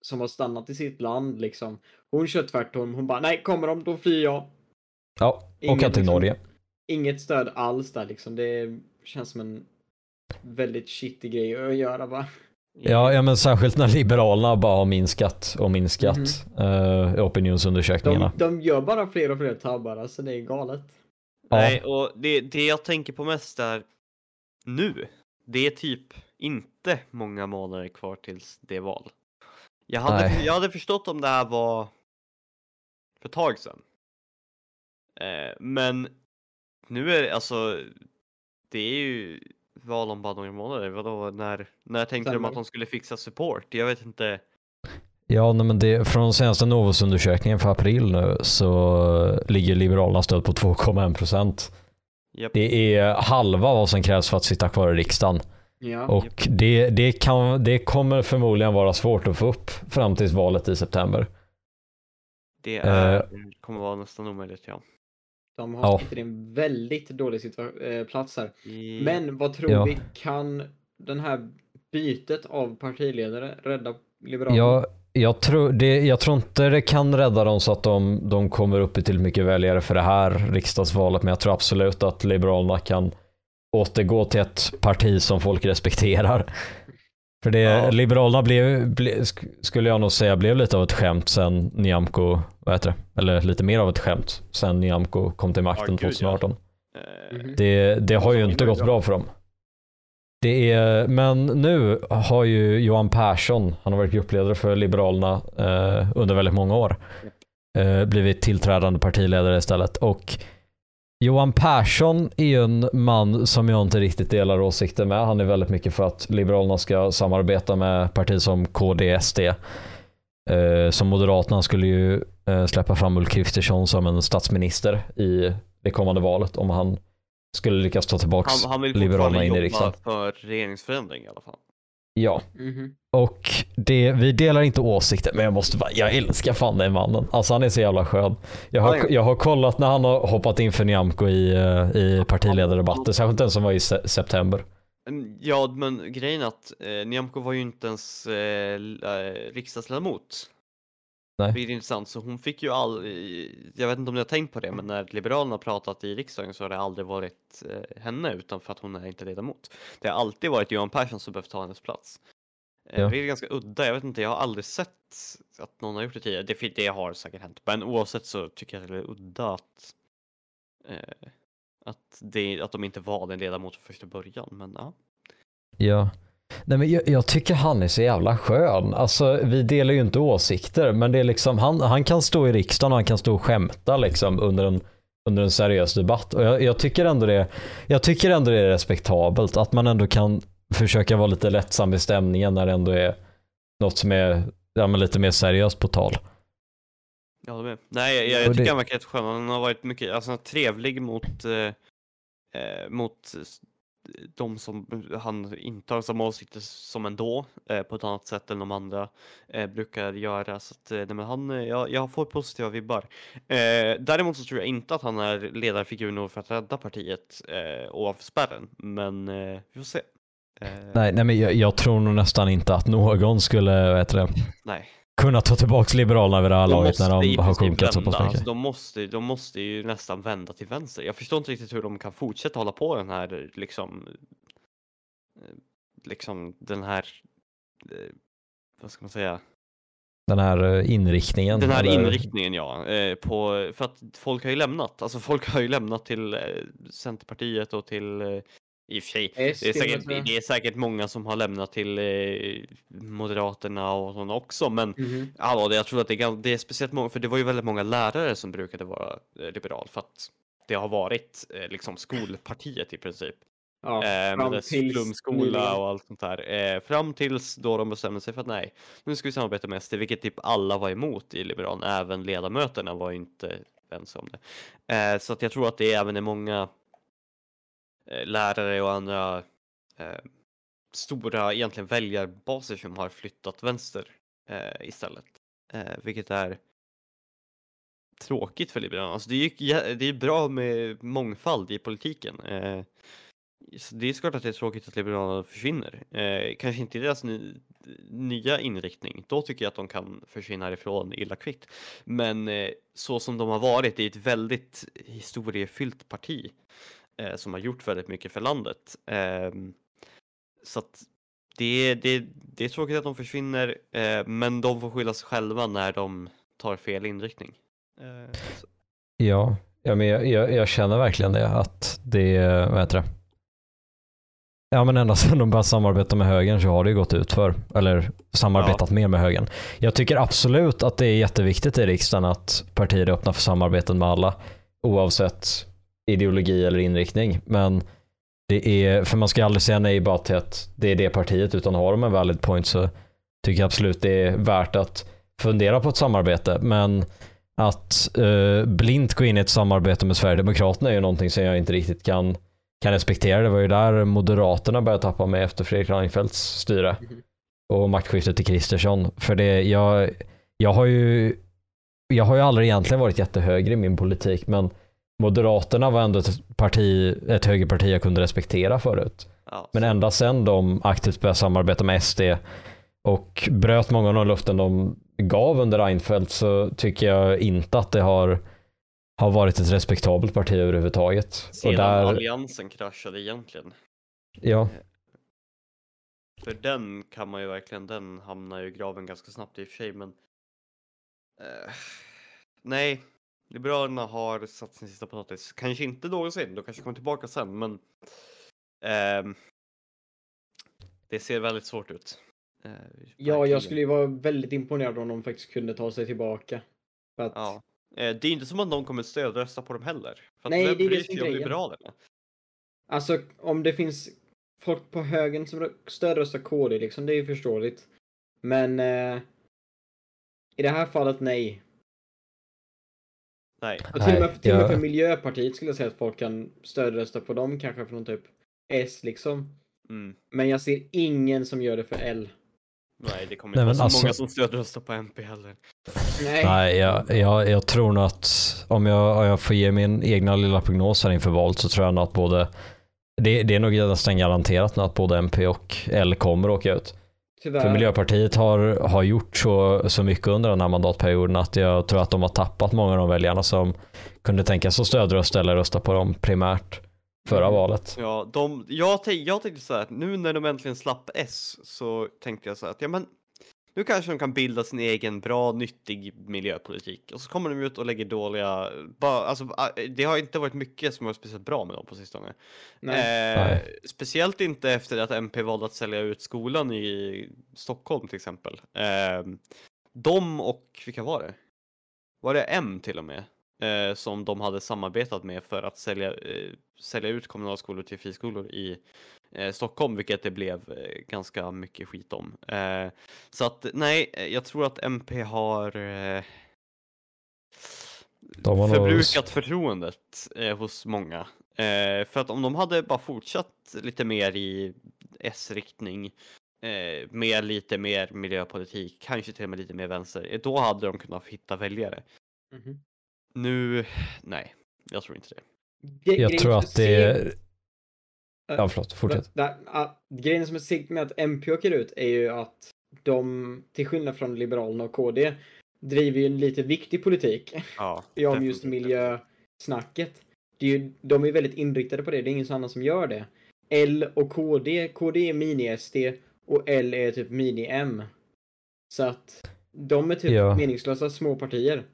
som har stannat i sitt land liksom. Hon kör tvärtom. Hon bara, nej, kommer de, då flyr jag. Ja, åka till liksom- Norge. Inget stöd alls där liksom. Det känns som en väldigt shitty grej att göra va? Ja, ja, men särskilt när Liberalerna bara har minskat och minskat Mhm. eh, opinionsundersökningarna. De, de gör bara fler och fler tabbar, alltså det är galet. Ja. Nej, och det, det jag tänker på mest är nu. Det är typ inte många månader kvar tills det är val. Jag hade, Nej. jag hade förstått om det här var för ett tag sedan. Eh, men nu är det alltså, det är ju val om bara några månader. Vadå, när, när tänkte de Stämmer. att de skulle fixa support? Jag vet inte. Ja, nej, men det, från senaste Novusundersökningen för april nu så ligger Liberalernas stöd på 2,1 procent. Japp. Det är halva vad som krävs för att sitta kvar i riksdagen. Ja. Och det, det, kan, det kommer förmodligen vara svårt att få upp fram till valet i september. Det är, Eh. kommer vara nästan omöjligt ja. De har Ja. sitter i en väldigt dålig situa- eh, plats här. I, Men vad tror Ja. vi, kan den här bytet av partiledare rädda Liberalerna? Jag, jag, tror, det, jag tror inte det kan rädda dem så att de, de kommer upp i till mycket väljare för det här riksdagsvalet, men jag tror absolut att Liberalerna kan återgå till ett parti som folk respekterar. För det, Ja. Liberalerna blev, ble, sk- skulle jag nog säga, blev lite av ett skämt sen Nyamko, vad heter det? Eller lite mer av ett skämt sen Nyamko kom till makten Ja, gud, ja. 2018. eh. Det, det har ju inte gått bra för dem. Det är, men nu har ju Johan Persson, han har varit gruppledare för Liberalerna eh, under väldigt många år, eh, blivit tillträdande partiledare istället. Och Johan Persson är ju en man som jag inte riktigt delar åsikter med. Han är väldigt mycket för att Liberalerna ska samarbeta med partier som KD, SD. Eh, som Moderaterna skulle ju eh, släppa fram Ulf Kristersson som en statsminister i det kommande valet om han skulle lyckas ta tillbaka Han, han vill Liberalerna in i riksdagen. för regeringsförändring i alla fall. Ja, Mhm. och det, vi delar inte åsikter, men jag måste bara, jag älskar fan den mannen. Alltså han är så jävla skön. Jag har, Ja, ja. jag har kollat när han har hoppat in för Nyamko i, eh, i partiledardebatter, särskilt den som var i se- september. Mm, Ja, men grejen är att eh, Nyamko var ju inte ens eh, eh, riksdagsledamot. Nej. Det är intressant, så hon fick ju all... i- Jag vet inte om ni har tänkt på det, men när Liberalerna pratat i riksdagen så har det aldrig varit eh, henne, utan för att hon är inte ledamot. Det har alltid varit Johan Persson som behövt ta hennes plats. Eh, Ja. Det är ganska udda, jag vet inte, jag har aldrig sett att någon har gjort det tidigare. Det, det har säkert hänt, men oavsett så tycker jag det är udda att eh, att, det, att de inte valde en ledamot från första början, men ja. Ja. Nej, men jag, jag tycker han är så jävla skön. Alltså, vi delar ju inte åsikter, men det är liksom, han, han kan stå i riksdagen och han kan stå och skämta liksom, under, en, under en seriös debatt. Och jag, jag, tycker ändå det, jag tycker ändå det är respektabelt att man ändå kan försöka vara lite lättsam i stämningen när det ändå är något som är ja, lite mer seriöst på tal. Jag håller med. Nej, jag, jag, jag tycker det- han verkar rätt skön. Han har varit mycket, alltså trevlig mot, eh, eh, mot de som han inte har samma åsikter som ändå, eh, på ett annat sätt än de andra eh, brukar göra. Så att, eh, nej, men han, eh, jag, jag får positiva vibbar. Eh, däremot så tror jag inte att han är ledarfigur nog för att rädda partiet eh, ovanför spärren, men eh, vi får se. Eh, Nej, nej men jag, jag tror nog nästan inte att någon skulle vad heter det, nej. Kunna ta tillbaka Liberalerna vid det här laget när de har sjunkit så pass mycket. Alltså, de, måste, de måste ju nästan vända till vänster. Jag förstår inte riktigt hur de kan fortsätta hålla på den här liksom eh, liksom den här eh, vad ska man säga? Den här eh, inriktningen. Den här eller- inriktningen ja, på, för att folk har ju lämnat, alltså folk har ju lämnat till Centerpartiet och till i och för sig, det är, säkert, det är säkert många som har lämnat till eh, Moderaterna och sådana också, men. Ja, det, jag tror att det är, det är speciellt många, för det var ju väldigt många lärare som brukade vara eh, liberal för att det har varit eh, liksom skolpartiet i princip. Ja, eh, fram med flumskola och allt sånt där. Eh, fram tills då de bestämde sig för att nej, nu ska vi samarbeta med SD, vilket typ alla var emot i Liberalerna, även ledamöterna var inte ense om det. Eh, så att jag tror att det även är många Eh, lärare och andra eh, stora egentligen väljarbaser som har flyttat vänster eh, istället. Eh, vilket är tråkigt för Liberalerna. Alltså det är ju det är bra med mångfald i politiken. Eh, så det är klart att det är tråkigt att Liberalerna försvinner. Eh, kanske inte i deras ny, nya inriktning. Då tycker jag att de kan försvinna härifrån illa kvickt. Men eh, så som de har varit, det är ett väldigt historiefyllt parti eh, som har gjort väldigt mycket för landet. Ehm, så att det, det, det är tråkigt att de försvinner, eh, men de får skylla sig själva när de tar fel inriktning. Eh, Ja, ja men jag, jag, jag känner verkligen det. Att det, vad heter det? Ja men ända sedan de började samarbeta med högern så har det ju gått ut för Eller samarbetat mer med högern. Jag tycker absolut att det är jätteviktigt i riksdagen att partier är öppna för samarbeten med alla. Oavsett ideologi eller inriktning. Men det är, för man ska aldrig säga nej bara till att det är det partiet utan har de en valid point så tycker jag absolut det är värt att fundera på ett samarbete. Men att eh, blint gå in i ett samarbete med Sverigedemokraterna är ju någonting som jag inte riktigt kan, kan respektera. Det var ju där Moderaterna började tappa mig efter Fredrik Reinfeldts styre Mhm. och maktskiftet till Kristersson. För det, jag, jag har ju jag har ju aldrig egentligen varit jättehöger i min politik men Moderaterna var ändå ett parti, ett högerparti jag kunde respektera förut. ja, Men ända sedan de aktivt började samarbeta med SD och bröt många av de löften de gav under Reinfeldt så tycker jag inte att det har, har varit ett respektabelt parti överhuvudtaget. Och sedan där, alliansen kraschade egentligen. ja, För den kan man ju verkligen, den hamnar ju i graven ganska snabbt i och för sig, men eh, nej, Liberalerna har satt sin sista potatis. Kanske inte någonsin, de kanske kommer tillbaka sen, men ehm, det ser väldigt svårt ut. Eh, Ja, jag skulle ju vara väldigt imponerad om de faktiskt kunde ta sig tillbaka. Att Ja, Eh, det är inte som att någon kommer stödrösta på dem heller. För Nej, det är det som är. Liberalerna? Alltså om det finns folk på högen som stödröstar KD liksom, det är ju förståeligt. Men eh, i det här fallet nej. Nej. Och till och med, till och med för Miljöpartiet skulle jag säga att folk kan stödrösta på dem kanske från typ S liksom. Mm. Men jag ser ingen som gör det för L. Nej, det kommer Nej, inte vara så alltså- många som stödröstar på MP heller. Nej. Nej, jag, jag, jag tror nog att om jag, om jag får ge min egna lilla prognos här inför valet så tror jag nog att både det, det är nog nästan garanterat nu att både MP och L kommer åka ut. Tyvärr. För Miljöpartiet har, har gjort så, så mycket under den här mandatperioden att jag tror att de har tappat många av de väljarna som kunde tänka sig att stödrösta eller rösta på dem primärt förra Mm. valet. Ja, de, jag, tänk, jag tänkte så här, nu när de äntligen slapp S så tänkte jag så här att ja men nu kanske de kan bilda sin egen bra, nyttig miljöpolitik. Och så kommer de ut och lägger dåliga, bara, alltså, det har inte varit mycket som har varit speciellt bra med dem på sistone. Nej. Eh, Nej. speciellt inte efter att MP valde att sälja ut skolan i Stockholm till exempel. Eh, de och, vilka var det? Var det M till och med? Eh, som de hade samarbetat med för att sälja, eh, sälja ut kommunala skolor till friskolor i eh, Stockholm, vilket det blev eh, ganska mycket skit om. Eh, så att nej, eh, jag tror att MP har eh, förbrukat förtroendet eh, hos många. Eh, för att om de hade bara fortsatt lite mer i S-riktning, eh, med lite mer miljöpolitik, kanske till och med lite mer vänster, då hade de kunnat hitta väljare. Mhm. Nu, nej, jag tror inte det. Gre- Jag tror att det är... Ja, förlåt. Fortsätt. Grejen som är segt med att MP åker ut är ju att de, till skillnad från Liberalerna och KD, driver ju en lite viktig politik Ja, i om just miljösnacket. Det är ju, de är väldigt inriktade på det, det är ingen annan som gör det. L och KD, KD är mini-SD och L är typ mini-M. Så att de är typ Ja. meningslösa små partier.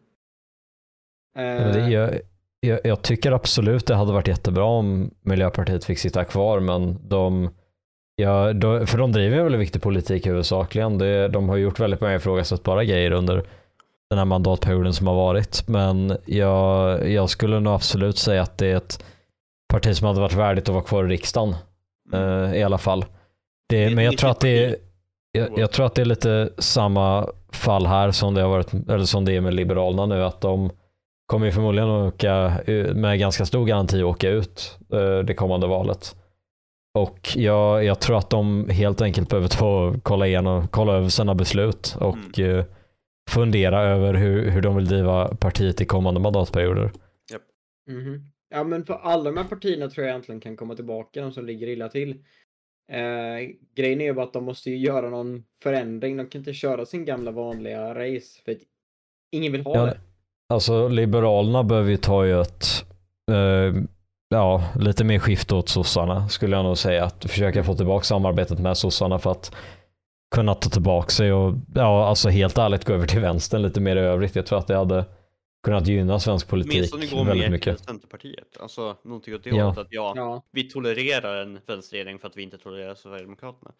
Det, Eh, jag, jag, jag tycker absolut det hade varit jättebra om Miljöpartiet fick sitta kvar, men de, ja, de för de driver väldigt viktig politik huvudsakligen. Det, de har gjort väldigt många ifrågasättbara grejer under den här mandatperioden som har varit, men jag, jag skulle nog absolut säga att det är ett parti som hade varit värdigt att vara kvar i riksdagen Mm. eh, i alla fall. Det men jag tror att det är jag, jag tror att det är lite samma fall här som det har varit, eller som det är med Liberalerna nu, att de kommer ju förmodligen att åka u- med ganska stor garanti åka ut eh, det kommande valet. Och jag, jag tror att de helt enkelt behöver ta och kolla igenom, kolla över sina beslut och eh, fundera över hur, hur de vill driva partiet i kommande mandatperioder. Mhm. Ja, men för alla de här partierna tror jag egentligen kan komma tillbaka, de som ligger illa till. Eh, grejen är ju bara att de måste ju göra någon förändring. De kan inte köra sin gamla vanliga race, för att ingen vill ha Ja, det. Alltså Liberalerna behöver ju ta ju ett eh, ja, lite mer skifte åt sossarna skulle jag nog säga. Att försöka få tillbaka samarbetet med sossarna för att kunna ta tillbaka sig och ja, alltså helt ärligt gå över till vänstern lite mer i övrigt. Jag tror att det hade kunnat gynna svensk politik gå väldigt med mycket. Centerpartiet. Alltså någonting åt det Ja. hållet att ja, Ja, vi tolererar en vänsterregering för att vi inte tolererar Sverigedemokraterna.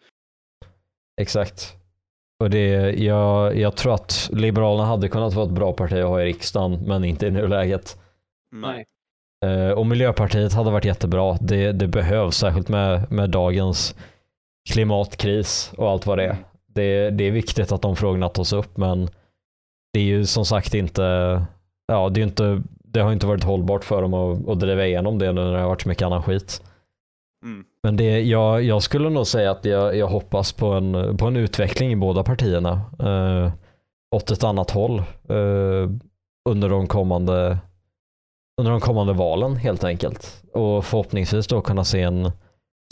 Exakt. Och det, jag, jag tror att Liberalerna hade kunnat vara ett bra parti att ha i riksdagen, men inte i nuläget. nej. Eh, och Miljöpartiet hade varit jättebra. Det, det behövs, särskilt med, med dagens klimatkris och allt vad det är. Det, det är viktigt att de frågorna tas upp, men det är ju som sagt inte, ja, det, är inte, det har inte varit hållbart för dem att, att driva igenom det nu när det har varit så mycket annan skit. Mm. Men det, jag, jag skulle nog säga att jag, jag hoppas på en, på en utveckling i båda partierna. Eh, åt ett annat håll eh, under, de kommande, under de kommande valen helt enkelt. Och förhoppningsvis då kunna se en,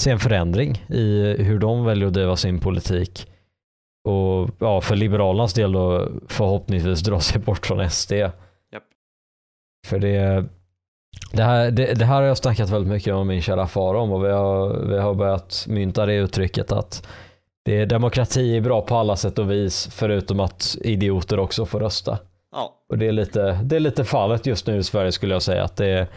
se en förändring i hur de väljer att driva sin politik. Och ja, för Liberalernas del då förhoppningsvis dra sig bort från SD. Japp. För det, det här, det, det här har jag snackat väldigt mycket med min kära far om och vi har, vi har börjat mynta det uttrycket att det, demokrati är bra på alla sätt och vis förutom att idioter också får rösta. Ja, Och det är lite, det är lite fallet just nu i Sverige skulle jag säga. Att det, är,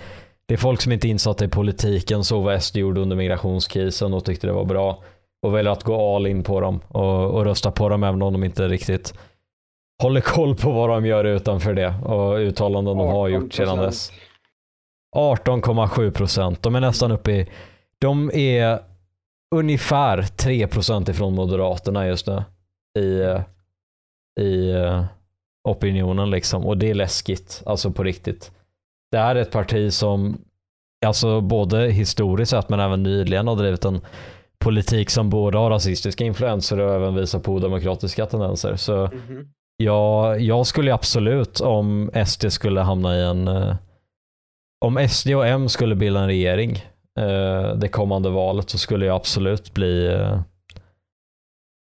det är folk som inte är insatta i politiken, så vad SD gjorde under migrationskrisen och tyckte det var bra. Och väljer att gå all in på dem och, och rösta på dem även om de inte riktigt håller koll på vad de gör utanför det och uttalanden de har gjort sedan 18%. dess. 18,7 procent. De är nästan uppe i, de är ungefär 3 procent ifrån Moderaterna just nu i, eh, i eh, opinionen liksom. Och det är läskigt, alltså på riktigt. Det här är ett parti som, alltså både historiskt sett men även nyligen har drivit en politik som både har rasistiska influenser och även visar på odemokratiska tendenser. Så Mhm. Ja, jag skulle absolut om SD skulle hamna i en... om SD och M skulle bilda en regering eh, det kommande valet så skulle jag absolut bli... eh,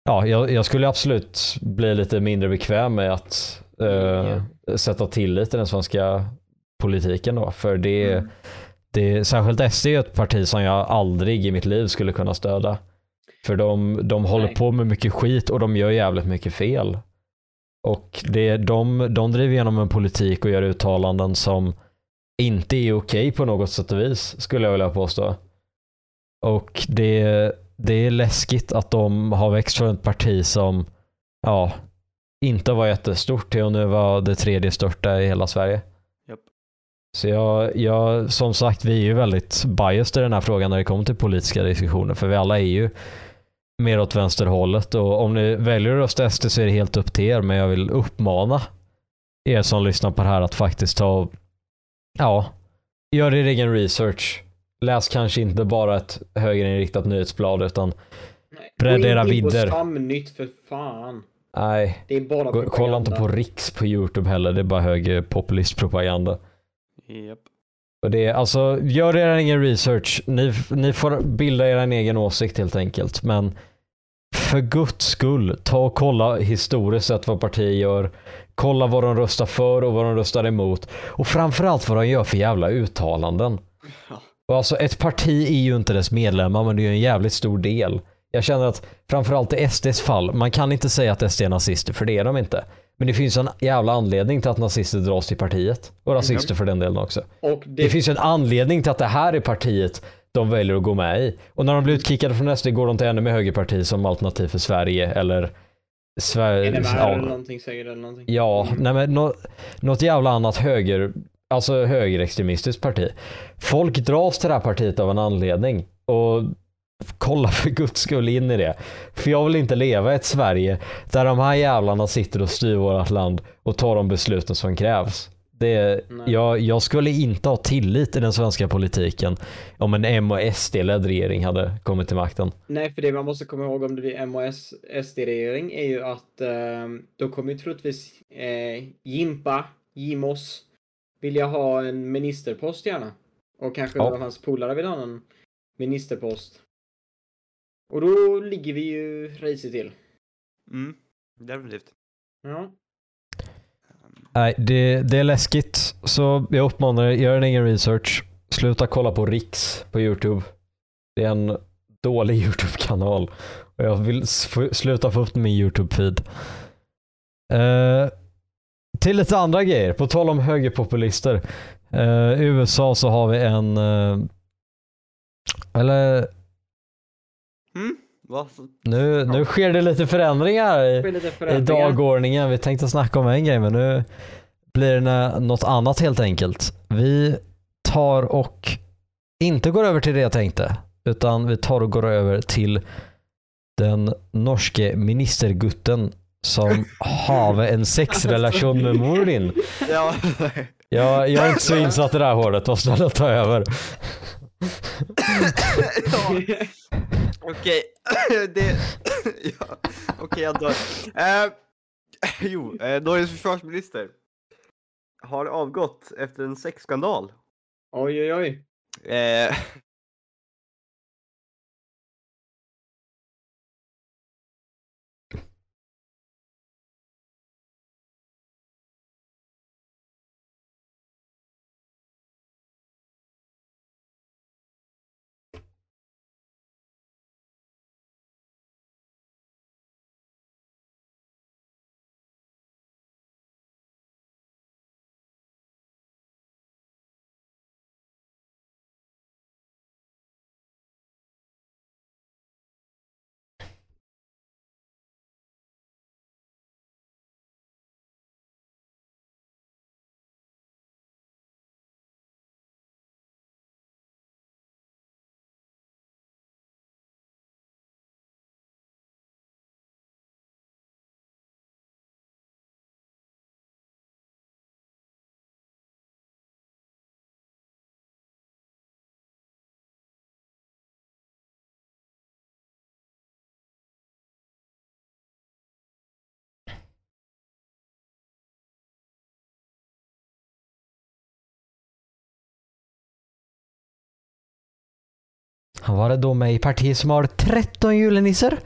ja, jag, jag skulle absolut bli lite mindre bekväm med att eh, sätta tillit till den svenska politiken då. För det, Mm. det, särskilt SD är ett parti som jag aldrig i mitt liv skulle kunna stödja. För de, de håller Nej. på med mycket skit och de gör jävligt mycket fel. Och det, de, de driver igenom en politik och gör uttalanden som inte är okej på något sätt och vis, skulle jag vilja påstå. Och det, det är läskigt att de har växt från ett parti som ja, inte var jättestort till att nu vara det tredje största i hela Sverige. Japp. Så jag, jag, som sagt, vi är ju väldigt biased i den här frågan när det kommer till politiska diskussioner, för vi alla är ju mer åt vänsterhållet och om ni väljer att rösta SD så är det helt upp till er, men jag vill uppmana er som lyssnar på det här att faktiskt ta och, ja, gör er egen research. Läs kanske inte bara ett högerinriktat nyhetsblad utan. Bredda Gå era in på vidder. Stamnytt för fan. nej, Det är bara gå- propaganda. kolla inte på Riks på Youtube heller, det är bara hög populistpropaganda. Japp. Och det är, alltså, gör er egen research. Ni, ni får bilda er en egen åsikt helt enkelt. Men för guds skull, ta och kolla historiskt sett vad partier gör. Kolla vad de röstar för och vad de röstar emot. Och framförallt vad de gör för jävla uttalanden. Och alltså ett parti är ju inte dess medlemmar men det är ju en jävligt stor del. Jag känner att framförallt i SDs fall, man kan inte säga att SD är nazister för det är de inte. Men det finns en jävla anledning till att nazister dras till partiet. Och rasister för den delen också. Det, det, finns en anledning till att det här är partiet de väljer att gå med i. Och när de blir utkickade från SD går de till ännu mer högerparti som Alternativ för Sverige eller Sverige. NMR Ja, eller någonting säger eller någonting. ja Mm. nej men nå, något jävla annat höger, alltså högerextremistiskt parti. Folk dras till det här partiet av en anledning. Och kolla för guds skull in i det. För jag vill inte leva i ett Sverige där de här jävlarna sitter och styr vårt land och tar de besluten som krävs. Det, jag, jag skulle inte ha tillit i den svenska politiken om en M och SD-ledd regering hade kommit till makten. Nej, för det man måste komma ihåg om det blir M och SD-regering är ju att eh, då kommer ju troligtvis eh, Jimpa, Jimos, vilja ha en ministerpost gärna. Och kanske Ja. hans polare vill ha en ministerpost. Och då ligger vi ju risigt till. Mm. Definitivt. Ja. Nej, det, det är läskigt. Så jag uppmanar er, gör en egen research. Sluta kolla på Riks på YouTube. Det är en dålig YouTube-kanal. Och jag vill sluta få upp min YouTube-feed. Eh, till lite andra grejer. På tal om högerpopulister. Eh, I USA så har vi en... eh, eller Mm. Nu, nu sker det lite förändringar i, i dagordningen. Vi tänkte snacka om en grej men nu blir det något annat helt enkelt. Vi tar och inte går över till det jag tänkte utan vi tar och går över till den norske ministergutten som har en sexrelation med mor din. Ja. Jag, jag är inte så insatt i det här håret, snäll och ta över. Ja. Okej, det... ja. Okej, jag dör. Eh, jo, eh, Norges försvarsminister har avgått efter en sexskandal. Oj, oj, oj. Eh, Han var det då med i partiet som har 13 julenissar.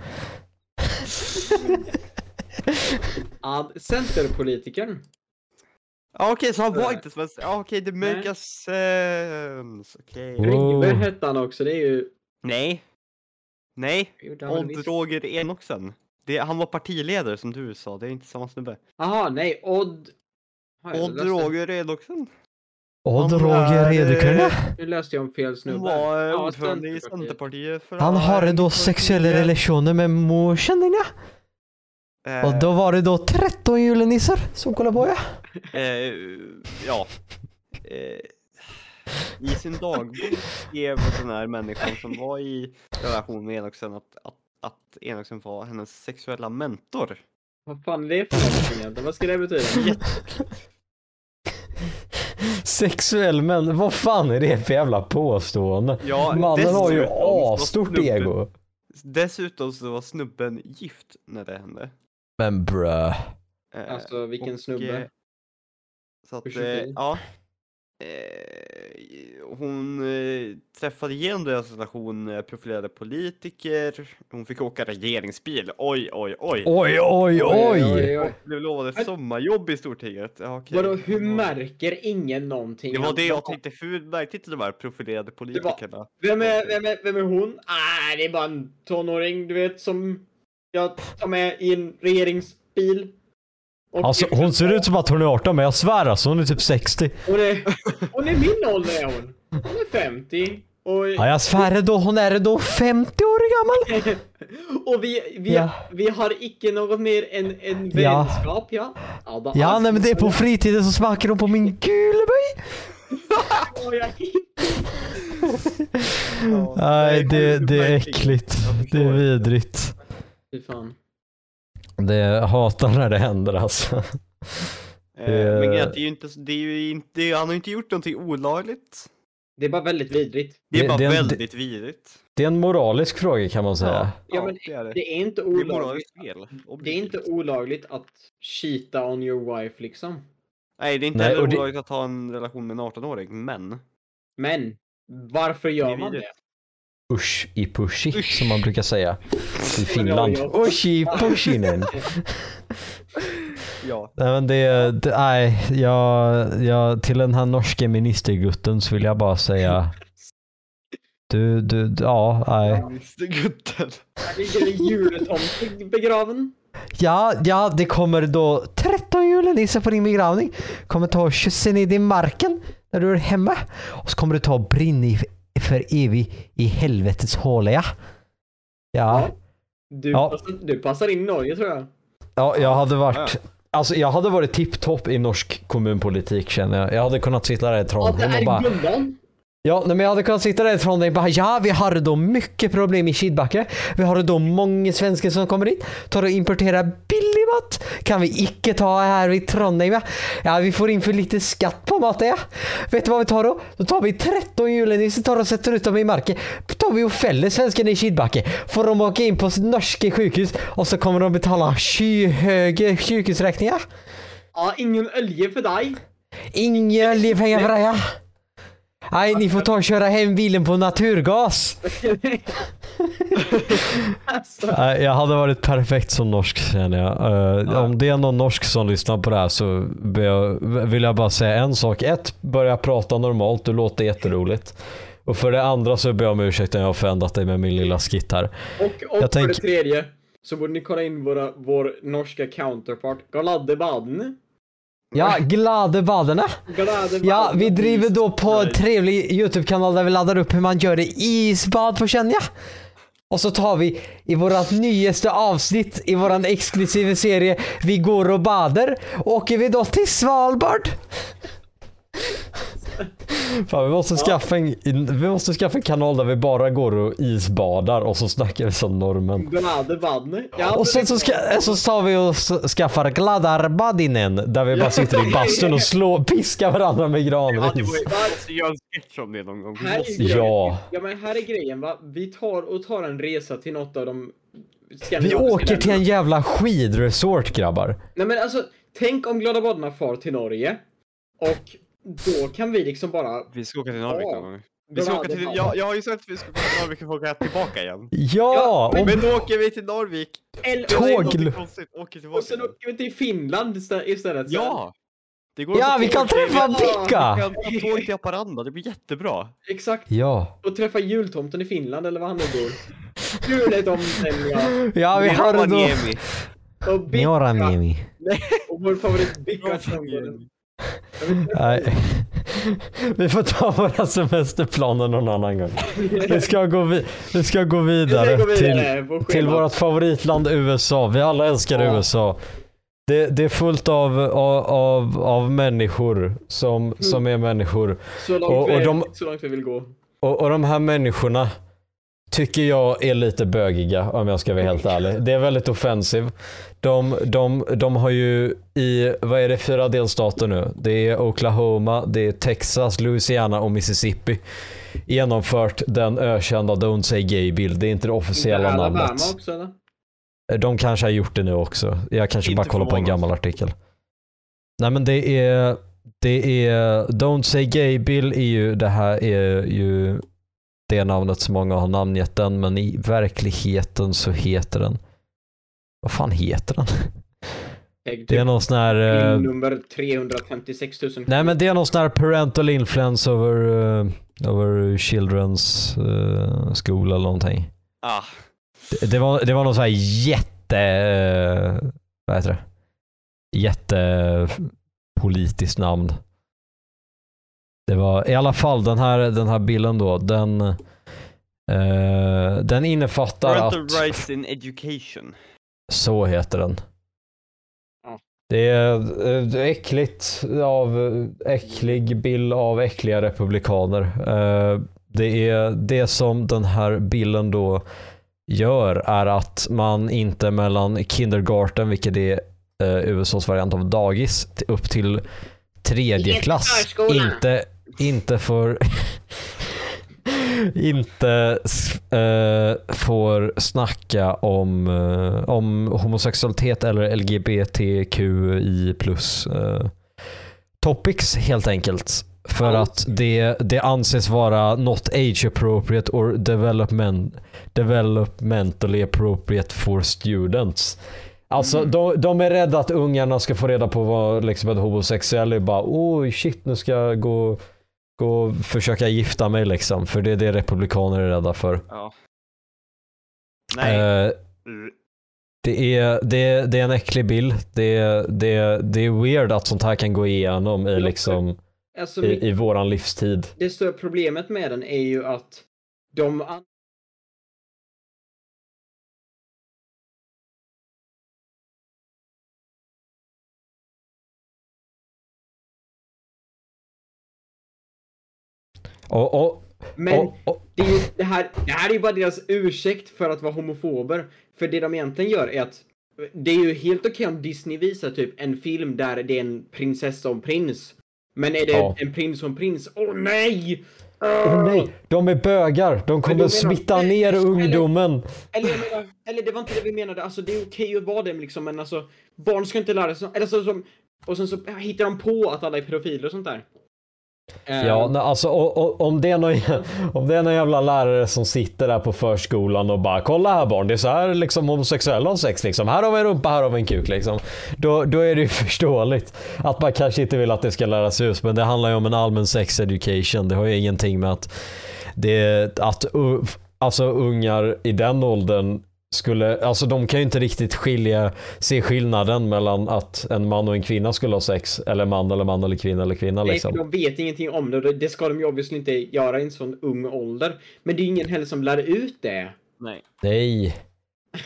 Ad Centerpolitikern. Ja, okej, så han var Äh. inte svensk. Ja, okej, det Nej. makes sense. Okej. Wow. Ringberg hette han också, det är ju... Nej. Nej. Odd. Roger Enoksen. Det, han var partiledare som du sa, det är inte samma snubbe. Jaha, nej, Odd... Odd? Roger Enoksen. Odd Roger eh, Nu läste jag om fel Han snubbe. var Ja, ordförande i Centerpartiet. För Han har en då sexuella relationer med morsan din ja. Eh, Och då var det då 13 julenissar som kollade på ja. Eh, ja. Eh, I sin dagbok skrev den här människan som var i relation med Enoksen att, att, att Enoksen var hennes sexuella mentor. Vad fan är det för någonting egentligen? Vad ska det betyda? Sexuell men vad fan är det för jävla påstående? Ja, Mannen har ju asstort ego. Dessutom så var snubben gift när det hände. Men brö. Eh, Alltså vilken och, snubbe? eh, Så att, eh, ja. Eh, hon eh, träffade genom deras relation eh, profilerade politiker. Hon fick åka regeringsbil. Oj, oj, oj. Oj oj oj. oj. Blev lovade Men- sommarjobb i Stortinget. Ja, okej. Vadå, hur märker ingen någonting? Det var det jag tänkte. Hur märkte inte de här profilerade politikerna? Vem är, vem, är, vem är hon? Ah, det är bara en tonåring, du vet, som jag tar med i en regeringsbil. Och Alltså hon ser ut som att hon är 18 men jag svär alltså hon är typ 60. Hon är, hon är min ålder är hon. Hon är 50. Och, Ja jag svär då, hon är då 50 år gammal. och vi, vi, Ja. vi har icke något mer än en Ja. vänskap, ja. ja, Ja nej men det är på fritiden så smackar hon på min kuleböj. Nej det, det är äckligt. Det är vidrigt. Fy fan. Det jag hatar när det händer alltså. Eh, Men det är ju inte, det är ju inte, han har ju inte gjort någonting olagligt. Det är bara väldigt vidrigt. Det är Det- bara det är en- väldigt vidrigt. Det är en moralisk fråga kan man säga. Ja, men det är det. Det är inte Det är olagligt. moraliskt fel. Det är inte olagligt att cheata on your wife liksom. Nej, det är inte Nej, heller det- olagligt att ha en relation med en 18-åring, men. Men varför Det gör är man det? Usch i pushy Usch. som man brukar säga i Finland. Ja, ja. Usch i pushinen. Ja. Nej men det, det nej, jag, jag, till den här norske ministergutten så vill jag bara säga du, du, du ja, nej. Mr Gutten. Här ligger en jultomte begraven. Ja, ja, det kommer då 13 julenissar på din begravning. Kommer ta kyssa ner din marken när du är hemma. Och så kommer du ta och brinna i, för evigt i helvetets håla ja. Ja, Du, Ja. passar, du passar in i Norge tror jag. ja jag hade varit Alltså jag hade varit tipptopp i norsk kommunpolitik känner jag. Jag hade kunnat sitta där i Trondheim och bara Gundan. Ja, men jag hade kunnat sitta där i Trondheim och bara ja, vi har då mycket problem i Kidbacka. Vi har då många svenskar som kommer hit. Tar och importerar billig mat. Kan vi icke ta här i Trondheim ja. Ja, vi får in för lite skatt på maten ja. Vet du vad vi tar då? Då tar vi 13 julenisser, tar och sätter ut dem i marken. Då tar vi och fäller svenskarna i Kidbacka. Får de åka in på norska sjukhus och så kommer de betala skyhöga sjukhusräkningar. Ja, ingen olja för dig. Inga livpengar för dig ja. Nej, ni får ta och köra hem bilen på naturgas. alltså, Nej, Jag hade varit perfekt som norsk känner jag. Eh, Ja. Om det är någon norsk som lyssnar på det här så vill jag bara säga en sak. Ett, börja prata normalt, du låter jätteroligt. Och för det andra så ber jag om ursäkt om jag har förändrat dig med min lilla skit här. och och Jag för tänk- det tredje så borde ni kolla in våra, vår norska counterpart, Galade Baden. Ja, glada badarna. Ja, vi driver då på en trevlig YouTube-kanal där vi laddar upp hur man gör isbad på Känja. Och så tar vi i vårat nyaste avsnitt i våran exklusiva serie Vi går och badar. Åker vi då till Svalbard. Fan, vi måste, skaffa en, vi måste skaffa en kanal där vi bara går och isbadar och så snackar vi som. Ja, Och sen så, ska, så tar vi och skaffar Gladarbadinen där vi bara sitter i bastun och slår, piskar varandra med Ja, granris. vi måste göra en sketch om det någon gång. Ja. Ja men här är grejen va. Vi tar och tar en resa till något av de Vi åker till en jävla skidresort grabbar. Nej men alltså, tänk om Glada Badarna far till Norge. Och då kan vi liksom bara... Vi ska åka till Narvik någon gång. Vi ska Ja, åka till, jag, jag har ju sagt att vi ska åka till Norrvik och få åka tillbaka igen. Ja! men- om- Men då åker vi till Norrvik! Eller, Tåg. Och sen åker vi till Finland istä- istället. Ja! Det går Ja, vi kan träffa Vi Pekka! kan ta tåg till Haparanda, det blir jättebra. Exakt. Ja. Och träffa jultomten i Finland eller var han nu bor. Jultomten ja. Ja, vi har då... Och Bicka. Och vår favorit Bicka. Nej. Vi får ta våra semesterplaner någon annan gång. Vi ska gå, vi vi ska gå vidare, Vi till, vidare till schemat. vårt favoritland USA. Vi alla älskar Ja. USA. Det, det är fullt av, av, av, av människor som, som är människor. Så långt, och- vi, och de- så långt vi vill gå. Och, och de här människorna tycker jag är lite bögiga om jag ska vara helt ärlig. Det är väldigt offensiv. De, de, de har ju i, vad är det, fyra delstater nu? Det är Oklahoma, det är Texas, Louisiana och Mississippi genomfört den ökända Don't Say Gay Bill. Det är inte det officiella Inte Alabama namnet. också eller? De kanske har gjort det nu också. Jag kanske Inte bara kollar på en gammal artikel. Nej men det är, det är, Don't Say Gay Bill är ju, det här är ju det namnet som många har namngett den, men i verkligheten så heter den, vad fan heter den? Det är någon sån här, Bill nummer 356 000. nej men det är någon sån här parental influence over, uh, over children's uh, school eller någonting. Ah, Det, det, var, det var någon sån här jätte... Vad heter det? Jättepolitiskt namn. Det var i alla fall den här, den här bilden då. Den, eh, den innefattar parental att... rights in education. Så heter den. Det är eh, äckligt av äcklig bild av äckliga republikaner. Eh, Det är det som den här bilden då gör är att man inte mellan kindergarten, vilket är eh, USAs variant av dagis, upp till tredje klass inte, inte får inte eh, får snacka om, eh, om homosexualitet eller LGBTQI plus eh, topics helt enkelt. För att det, det anses vara not age appropriate or development, developmentally appropriate for students. Alltså Mm. de, de är rädda att ungarna ska få reda på vad liksom, en homosexuell är. Bara oj shit nu ska jag gå, gå och försöka gifta mig liksom. För det är det republikaner är rädda för. Ja. Nej. Eh, det, är, det, är, det är en äcklig bild. Det, är- det, är- det är weird att sånt här kan gå igenom i, liksom, Alltså, i, i våran livstid. det stora problemet med den är ju att de Och, och, Men och, och, det, är ju, det, här, det här är ju bara deras ursäkt för att vara homofober. För det de egentligen gör är att det är ju helt okej om Disney visar typ en film där det är en prinsessa och en prins. Men är det Ja. en prins och en prins? Åh nej! Åh nej, de är bögar. De kommer menar- smitta ner Eller- ungdomen. Eller menar, eller det var inte det vi menade. Alltså det är okej att vara det liksom, men alltså barn ska inte lära sig. Eller så, som, och sen så hittar de på att alla är pedofiler och sånt där. Ehm. Ja, alltså om det, är någon, om det är någon jävla lärare som sitter där på förskolan och bara kolla här barn, det är så här liksom homosexuella har sex liksom. Här har vi en rumpa, här har vi en kuk liksom. Då, då är det ju förståeligt att man kanske inte vill att det ska läras ut, men det handlar ju om en allmän sex education. Det har ju ingenting med att det, att alltså ungar i den åldern skulle, alltså de kan ju inte riktigt skilja, se skillnaden mellan att en man och en kvinna skulle ha sex, eller man eller man eller kvinna eller kvinna Nej, liksom. för de vet ingenting om det det- ska de ju obviously inte göra i en sån ung ålder. Men det är ingen heller som lär ut det. Nej. Nej.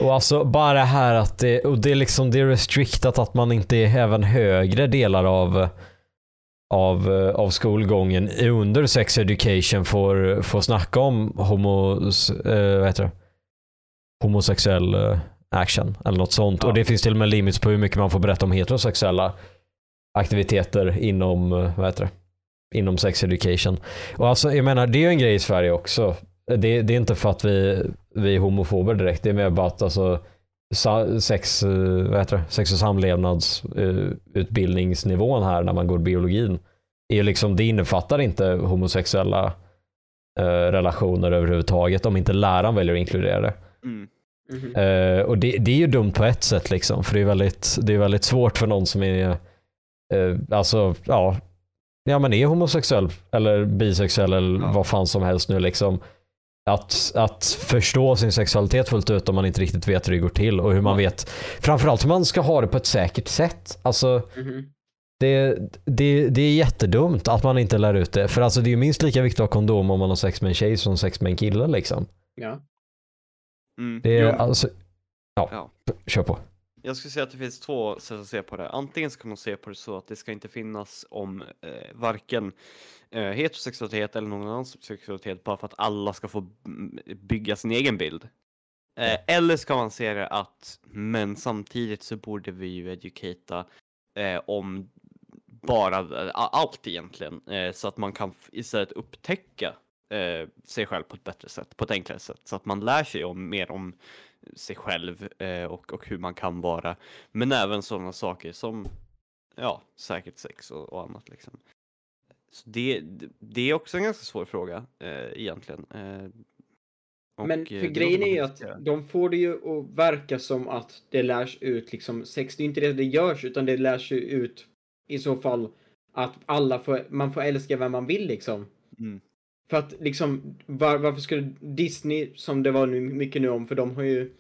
Och alltså bara det här att det, och det är liksom det är restriktat att man inte i även högre delar av av, av skolgången under sex education får, får snacka om homos, eh, vad heter det? Homosexuell eh, action eller något sånt. Ja. Och det finns till och med limits på hur mycket man får berätta om heterosexuella aktiviteter inom, eh, vad heter det? inom sex education. Och alltså jag menar det är ju en grej i Sverige också. Det, det är inte för att vi, vi är homofober direkt. Det är mer bara att alltså, sex, eh, vad heter det? sex och samlevnadsutbildningsnivån här när man går biologin. Är liksom, det innefattar inte homosexuella eh, relationer överhuvudtaget om inte läraren väljer att inkludera det. Mm. Eh, och det, det är ju dumt på ett sätt liksom, för det är väldigt, det är väldigt svårt för någon som är, eh, alltså, ja, ja men är homosexuell eller bisexuell eller Ja. vad fan som helst nu liksom. Att, att förstå sin sexualitet fullt ut om man inte riktigt vet hur det går till och hur man vet, framförallt hur man ska ha det på ett säkert sätt. Alltså, Mhm. det, det, det är jättedumt att man inte lär ut det. För alltså det är ju minst lika viktigt att ha kondom om man har sex med en tjej som sex med en kille liksom. Ja. Mm. Det är Jo, alltså, ja, Ja. kör på. Jag skulle säga att det finns två sätt att se på det. Antingen så kan man se på det så att det ska inte finnas om eh, varken eh, heterosexualitet eller någon annan sexualitet bara för att alla ska få mm, bygga sin egen bild. Eh, eller ska man se det att, men samtidigt så borde vi ju educata eh, om bara eh, allt egentligen. Eh, så att man kan istället upptäcka eh, sig själv på ett bättre sätt, på ett enklare sätt. Så att man lär sig om, mer om sig själv eh, och, och hur man kan vara. Men även sådana saker som ja, säkert sex och, och annat. Liksom. Så det, det är också en ganska svår fråga eh, egentligen. Eh, och, Men eh, för grejen är ju att de får det ju att verka som att det lärs ut liksom sex. Det är inte det det görs utan det lärs ju ut i så fall att alla får, man får älska vem man vill liksom. Mm. För att liksom, var, varför skulle Disney, som det var nu, mycket nu om, för de har ju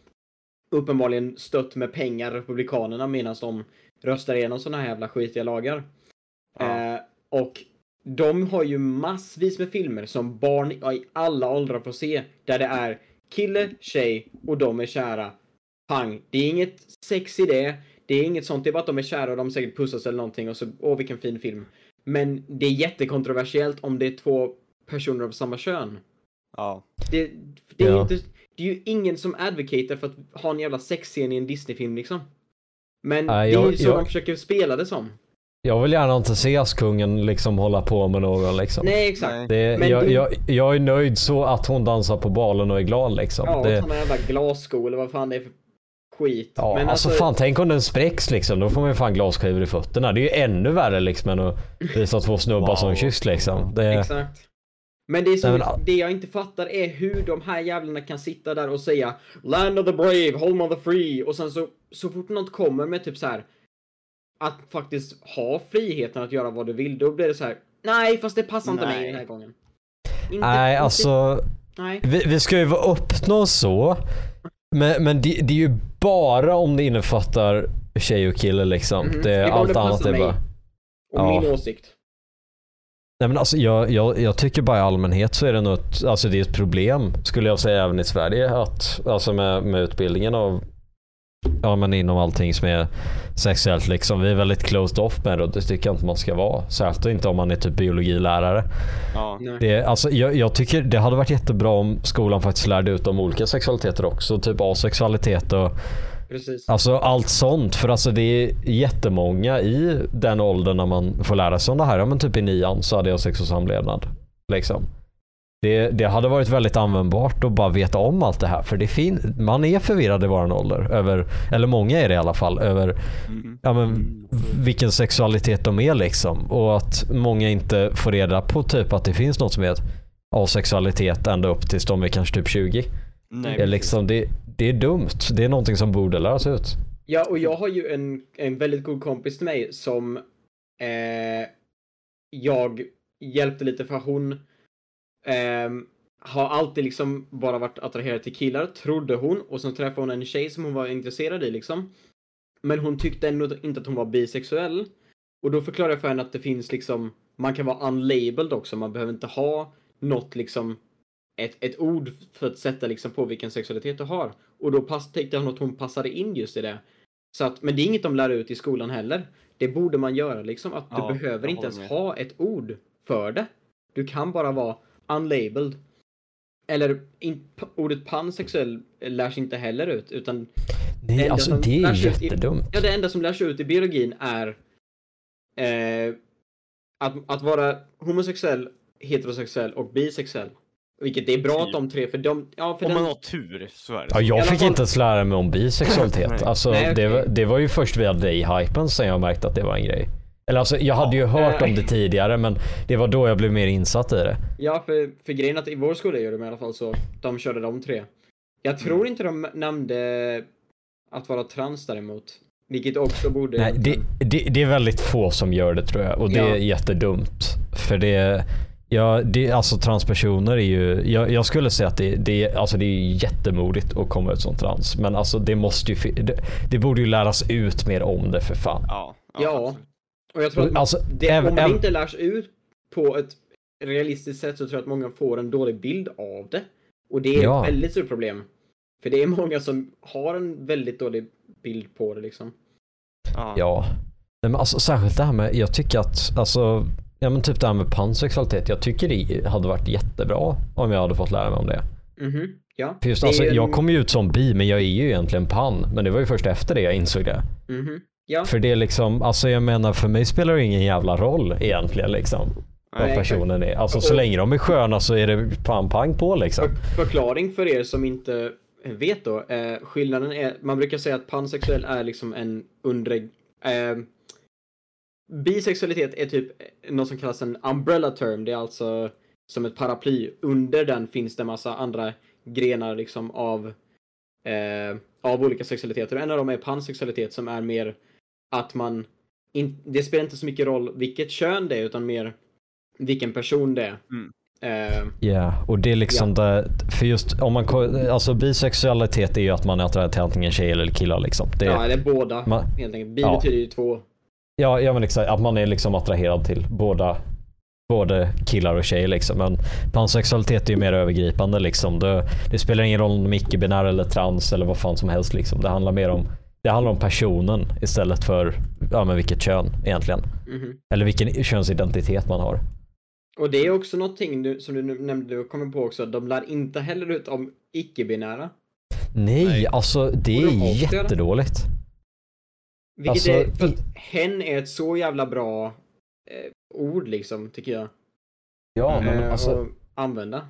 uppenbarligen stött med pengar Republikanerna medan de röstar igenom såna här jävla skitiga lagar. Ja. Eh, och de har ju massvis med filmer som barn i alla åldrar får se, där det är kille, tjej och de är kära. Pang. Det är inget sex i det. Det är inget sånt. Det är bara att de är kära och de säkert pussas eller någonting och så, åh vilken fin film. Men det är jättekontroversiellt om det är två personer av samma kön. Ja. Det, det, är, Ja. inte, det är ju ingen som advocatar för att ha en jävla sexscen i en Disney-film liksom. Men Nej, det är ju så jag- de försöker spela det som. Jag vill gärna inte se Askungen liksom hålla på med någon liksom. Nej, exakt. Det, Men jag, du- jag, jag är nöjd så att hon dansar på balen och är glad liksom. Ja, det, såna jävla glasskor eller vad fan det är för skit. ja, Men alltså, fan tänk om den spräcks liksom. Då får man ju fan glasskivor i fötterna. Det är ju ännu värre liksom än att visa två snubbar Wow. som kysst liksom. Det, Exakt. Men det, Nej, men- det jag inte fattar är hur de här jävlarna kan sitta där och säga Land of the brave, home of the free och sen så, så fort något kommer med typ så här att faktiskt ha friheten att göra vad du vill, då blir det så här Nej, fast det passar inte mig den här gången. Inte, nej, alltså. Nej. Vi, vi ska ju vara uppnå så. Men, men det, det är ju bara om det innefattar tjej och kille liksom. Mhm. Det, Det allt det annat är bara. Och Ja. min åsikt. Nej men alltså jag, jag, jag tycker bara i allmänhet så är det nog ett, alltså det är ett problem skulle jag säga även i Sverige att alltså med, med utbildningen av ja men inom allting som är sexuellt liksom. Vi är väldigt closed off med det och det tycker jag inte man ska vara. Särskilt inte om man är typ biologilärare. Ja. Det, alltså, jag, jag tycker det hade varit jättebra om skolan faktiskt lärde ut om olika sexualiteter också. Typ asexualitet och Precis. Alltså allt sånt. För alltså det är jättemånga i den åldern när man får lära sig om det här. Ja men typ i nian så hade jag sex och samlevnad. Liksom. Det, det hade varit väldigt användbart att bara veta om allt det här. För det fin- man är förvirrad i våran ålder. Över, eller många är det i alla fall. Över Mm. ja, men, vilken sexualitet de är liksom. Och att många inte får reda på typ att det finns något som heter asexualitet ända upp tills de är kanske typ 20. Nej, liksom, det, det är dumt. Det är någonting som borde läras ut. Ja, och jag har ju en, en väldigt god kompis till mig som eh, jag hjälpte lite för hon eh, har alltid liksom bara varit attraherad till killar, trodde hon. Och sen träffade hon en tjej som hon var intresserad i liksom. Men hon tyckte ändå inte att hon var bisexuell. Och då förklarade jag för henne att det finns liksom, man kan vara unlabeled också, man behöver inte ha något liksom ett, ett ord för att sätta liksom på vilken sexualitet du har. Och då pass, tänkte hon att hon passade in just i det. Så att, men det är inget de lär ut i skolan heller. Det borde man göra liksom, att Ja, du behöver inte ens med. ha ett ord för det. Du kan bara vara unlabeled. Eller in, ordet pansexuell lärs inte heller ut, utan Nej, enda alltså det är lärs ut i- jättedumt. Ja, det enda som lärs ut i biologin är eh, att, att vara homosexuell, heterosexuell och bisexuell. Vilket det är bra Typ. att de tre, för de, ja för Om den, man har tur så är det Ja, så. I jag fick fall- inte ens lära mig om bisexualitet. Nej. Alltså, Nej, det, okej. var, det var ju först via dig-hypen sen jag märkte att det var en grej. Eller alltså jag hade ju Ja, hört eh. om det tidigare men det var då jag blev mer insatt i det. Ja, för, för grejen att i vår skola gör de i alla fall så. De körde de tre. Jag tror Mm. inte de nämnde att vara trans däremot. Vilket också borde... Nej, det, det, det är väldigt få som gör det tror jag och det Ja. är jättedumt. För det, ja, det alltså transpersoner är ju, jag, jag skulle säga att det, det, alltså det är jättemodigt att komma ut som trans. Men alltså det måste ju, det, det borde ju läras ut mer om det för fan. Ja. Ja. Och jag tror att Alltså, det, även- om det inte lärs ut på ett realistiskt sätt så tror jag att många får en dålig bild av det. Och det är Ja. ett väldigt stort problem. För det är många som har en väldigt dålig bild på det liksom. Ja. Ja. Nej, men alltså, särskilt det här med, jag tycker att, alltså, ja men typ det här med pansexualitet. Jag tycker det hade varit jättebra om jag hade fått lära mig om det. Mhm, ja. För just, alltså, en- jag kom ju ut som bi men jag är ju egentligen pan. Men det var ju först efter det jag insåg det. Mhm, ja. För det är liksom, alltså jag menar för mig spelar det ingen jävla roll egentligen liksom. Vad Nej, personen är. Alltså så länge de är sköna så är det pang pang på liksom. För, förklaring för er som inte vet då. Eh, skillnaden är, man brukar säga att pansexuell är liksom en undre... Eh, bisexualitet är typ något som kallas en umbrella term. Det är alltså som ett paraply. Under den finns det massa andra grenar liksom av, eh, av olika sexualiteter. En av dem är pansexualitet som är mer att man... In, det spelar inte så mycket roll vilket kön det är utan mer vilken person det är. Mm. Eh, Ja, och det är liksom det, för just om man, alltså bisexualitet är ju att man är attraherad till antingen tjejer eller killar liksom. Det, Ja, eller båda Man- helt enkelt. Bi Ja. betyder ju två. Ja, ja men exakt. Att man är liksom attraherad till båda både killar och tjejer liksom. Men pansexualitet är ju mer övergripande liksom. Det, det spelar ingen roll om de är icke-binära eller trans eller vad fan som helst liksom. Det handlar mer om det handlar om personen istället för ja, men vilket kön egentligen. Mhm. Eller vilken könsidentitet man har. Och det är också någonting du, som du nämnde, du kommer på också. De lär inte heller ut om icke-binära. Nej, Nej. alltså det är jättedåligt. Vilket Alltså, är, för att hen är ett så jävla bra eh, ord liksom, tycker jag. Ja, men eh, alltså, använda.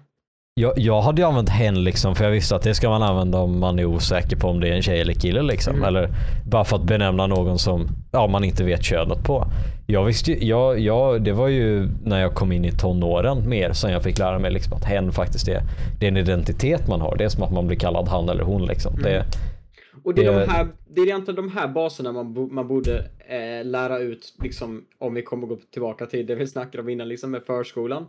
jag, jag hade ju använt hen liksom för jag visste att det ska man använda om man är osäker på om det är en tjej eller kille liksom. Mm. Eller bara för att benämna någon som ja, man inte vet könet på. Jag visste ju, jag, jag, det var ju när jag kom in i tonåren mer som jag fick lära mig liksom att hen faktiskt är, det är en identitet man har. Det är som att man blir kallad han eller hon liksom. Det, Mm. Och det är, de här, det är egentligen de här baserna man, bo, man borde eh, lära ut, liksom, om vi kommer gå tillbaka till det vi snackade om innan, liksom med förskolan.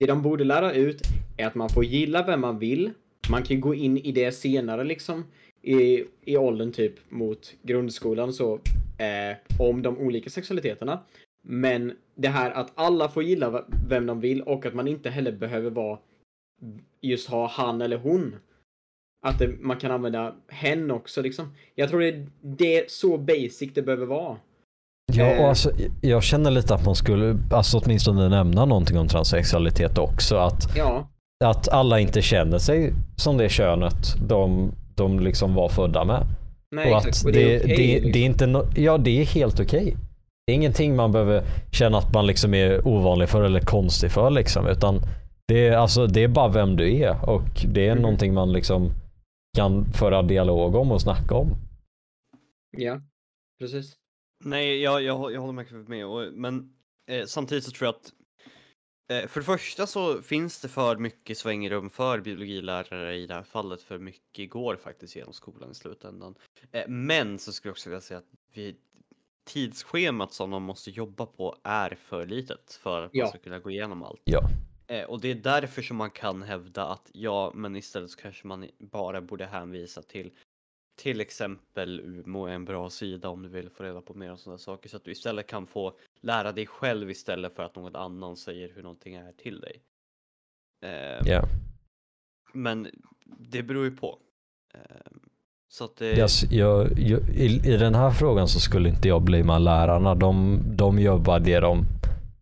Det de borde lära ut är att man får gilla vem man vill. Man kan gå in i det senare liksom, i, i åldern typ mot grundskolan så, eh, om de olika sexualiteterna. Men det här att alla får gilla vem de vill och att man inte heller behöver vara just ha han eller hon. Att det, man kan använda hen också liksom. Jag tror det, det är så basic det behöver vara. ja, Eh. och alltså, jag känner lite att man skulle alltså åtminstone nämna någonting om transsexualitet också. Att Ja, att alla inte känner sig som det könet de, de liksom var födda med. nej och exakt. att Och det, det är okej. det, liksom. det är inte no, ja, det är helt okej. Det är ingenting man behöver känna att man liksom är ovanlig för eller konstig för liksom. Utan det är, alltså, det är bara vem du är och det är Mm. någonting man liksom kan föra dialog om och snacka om. Ja, precis. Nej, jag, jag, jag håller med, med och, men eh, samtidigt så tror jag att eh, för det första så finns det för mycket svängrum för biologilärare i det här fallet, för mycket går faktiskt genom skolan i slutändan. Eh, men så skulle jag också vilja säga att vi, tidsschemat som de måste jobba på är för litet för att Ja. man ska kunna gå igenom allt. Ja. Eh, och det är därför som man kan hävda att ja, men istället så kanske man bara borde hänvisa till till exempel Umo är en bra sida om du vill få reda på mer om sådana saker så att du istället kan få lära dig själv istället för att någon annan säger hur någonting är till dig. Eh, Ja. Men det beror ju på. Eh, så att det... Yes, jag, jag, i, I den här frågan så skulle inte jag bli med lärarna. De, de gör bara det de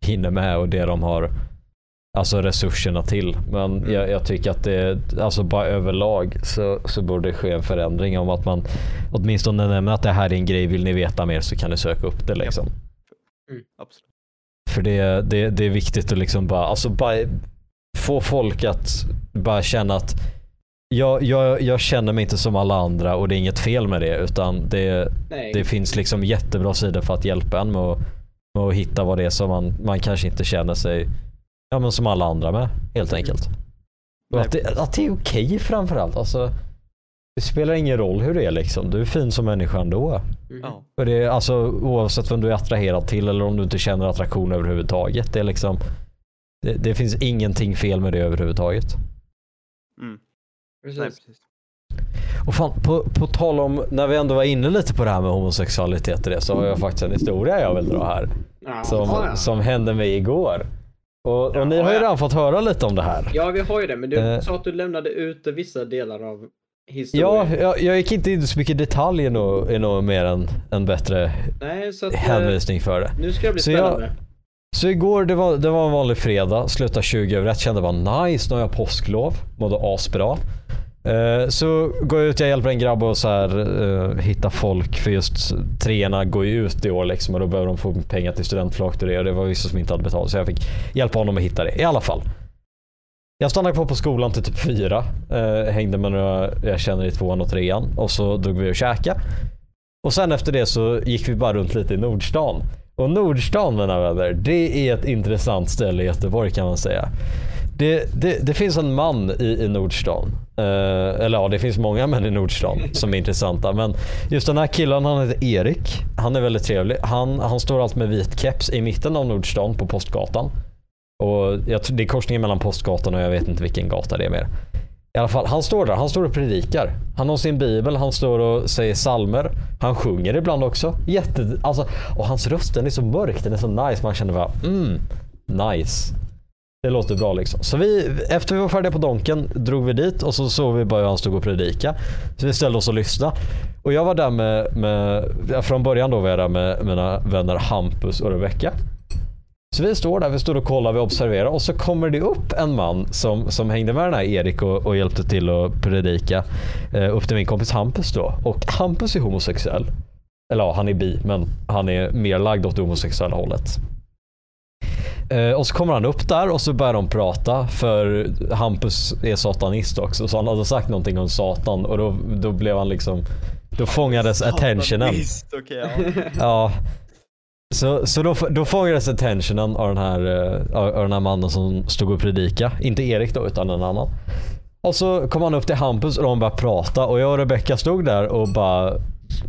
hinner med och det de har alltså resurserna till. Men Mm. jag, jag tycker att det, alltså bara överlag så, så borde det ske en förändring om att man åtminstone nämner att det här är en grej, vill ni veta mer så kan ni söka upp det liksom. Absolut. För det, det, det är viktigt att liksom bara, alltså bara få folk att bara känna att jag, jag, jag känner mig inte som alla andra och det är inget fel med det utan det, Nej. det finns liksom jättebra sidor för att hjälpa en med att med att hitta vad det är som man, man kanske inte känner sig ja, men som alla andra med helt enkelt. Och att, det, att det är okej framförallt. Alltså, det spelar ingen roll hur det är liksom. Du är fin som människa ändå. Ja. För det är, alltså, oavsett vem du är attraherad till eller om du inte känner attraktion överhuvudtaget. Det, är liksom, det, det finns ingenting fel med det överhuvudtaget. Mm. Precis. Nej, precis. Och fan, på, på tal om, när vi ändå var inne lite på det här med homosexualitet och det, så har jag faktiskt en historia jag vill dra här. Ja, Som, ja. som hände mig igår. Och, och ni har ju redan fått höra lite om det här. ja, vi har ju det, men du Eh. sa att du lämnade ut vissa delar av historien. Ja, jag, jag gick inte in så mycket detalj är nog, är nog mer en, en bättre Nej, så att, eh, hänvisning för det. nu ska det bli Så jag- spännande. Så igår, det var, det var en vanlig fredag, slutade 20 över ett, kände bara nice, nu har jag påsklov, mådde asbra. Eh, så går jag ut, jag hjälper en grabb att så här, eh, hitta folk för just treorna går ju ut i år liksom och då behöver de få pengar till studentflak och det och det var vissa som inte hade betalt så jag fick hjälpa honom att hitta det. I alla fall. Jag stannade kvar på skolan till typ fyra. uh, hängde med några jag känner i tvåan och trean och så drog vi och käkade. Och sen efter det så gick vi bara runt lite i Nordstan. Och Nordstan mina vänner, det är ett intressant ställe i Göteborg kan man säga. Det, det, det finns en man i, i Nordstan. Eh, eller ja, det finns många män i Nordstan som är intressanta. Men just den här killen, han heter Erik. Han är väldigt trevlig. Han, han står alltid med vit keps i mitten av Nordstan på Postgatan. Och jag, det är korsningen mellan Postgatan och jag vet inte vilken gata det är mer. I alla fall, han står där. Han står och predikar. Han har sin bibel, han står och säger salmer. Han sjunger ibland också. Jätte, alltså, och hans röst den är så mörk, den är så nice. Man känner bara mm, nice. Det låter bra liksom. Så vi, efter vi var färdiga på Donken drog vi dit och så såg vi bara hur han stod och predika. Så vi ställde oss och lyssnade. Och jag var där med, med från början då var jag där med mina vänner Hampus och Rebecca. Så vi står där, vi står och kollar, vi observerar och så kommer det upp en man som, som hängde med den här Erik och, och hjälpte till att predika eh, upp till min kompis Hampus då. Och Hampus är homosexuell. Eller ja, han är bi, men han är mer lagd åt det homosexuella hållet. Eh, och så kommer han upp där och så börjar de prata för Hampus är satanist också så han hade sagt någonting om satan och då, då blev han liksom då fångades attentionen. Okej, ja. Ja. Så, så då, då fångades attentionen av den, här, eh, av, av den här mannen som stod och predika. Inte Erik då, utan en annan. Och så kom han upp till Hampus och de började prata och jag och Rebecca stod där och bara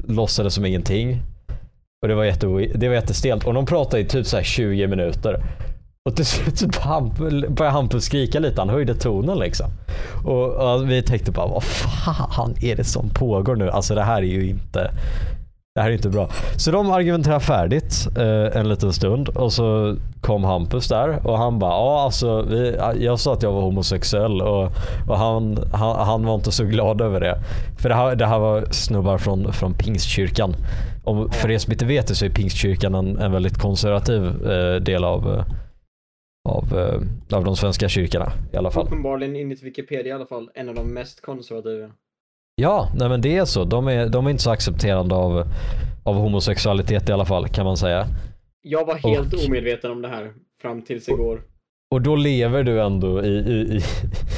låtsades som ingenting. Och det var, jätte, det var jättestelt. Och de pratade i typ så här 20 minuter. Och till slut så började Hampus skrika lite, han höjde tonen liksom. Och, och vi tänkte bara, vad fan är det som pågår nu? Alltså det här är ju inte det här är inte bra. Så de argumenterar färdigt eh, en liten stund och så kom Hampus där och han bara ja alltså vi, jag sa att jag var homosexuell och, och han, han, han var inte så glad över det. För det här, det här var snubbar från, från Pingstkyrkan. Och för er som inte vet det så är Pingstkyrkan en, en väldigt konservativ eh, del av, eh, av, eh, av de svenska kyrkorna i alla fall. Uppenbarligen enligt Wikipedia i alla fall en av de mest konservativa. Ja, nej men det är så. De är, de är inte så accepterande av, av homosexualitet i alla fall kan man säga. Jag var helt Och- omedveten om det här fram tills igår. Och då lever du ändå i, i,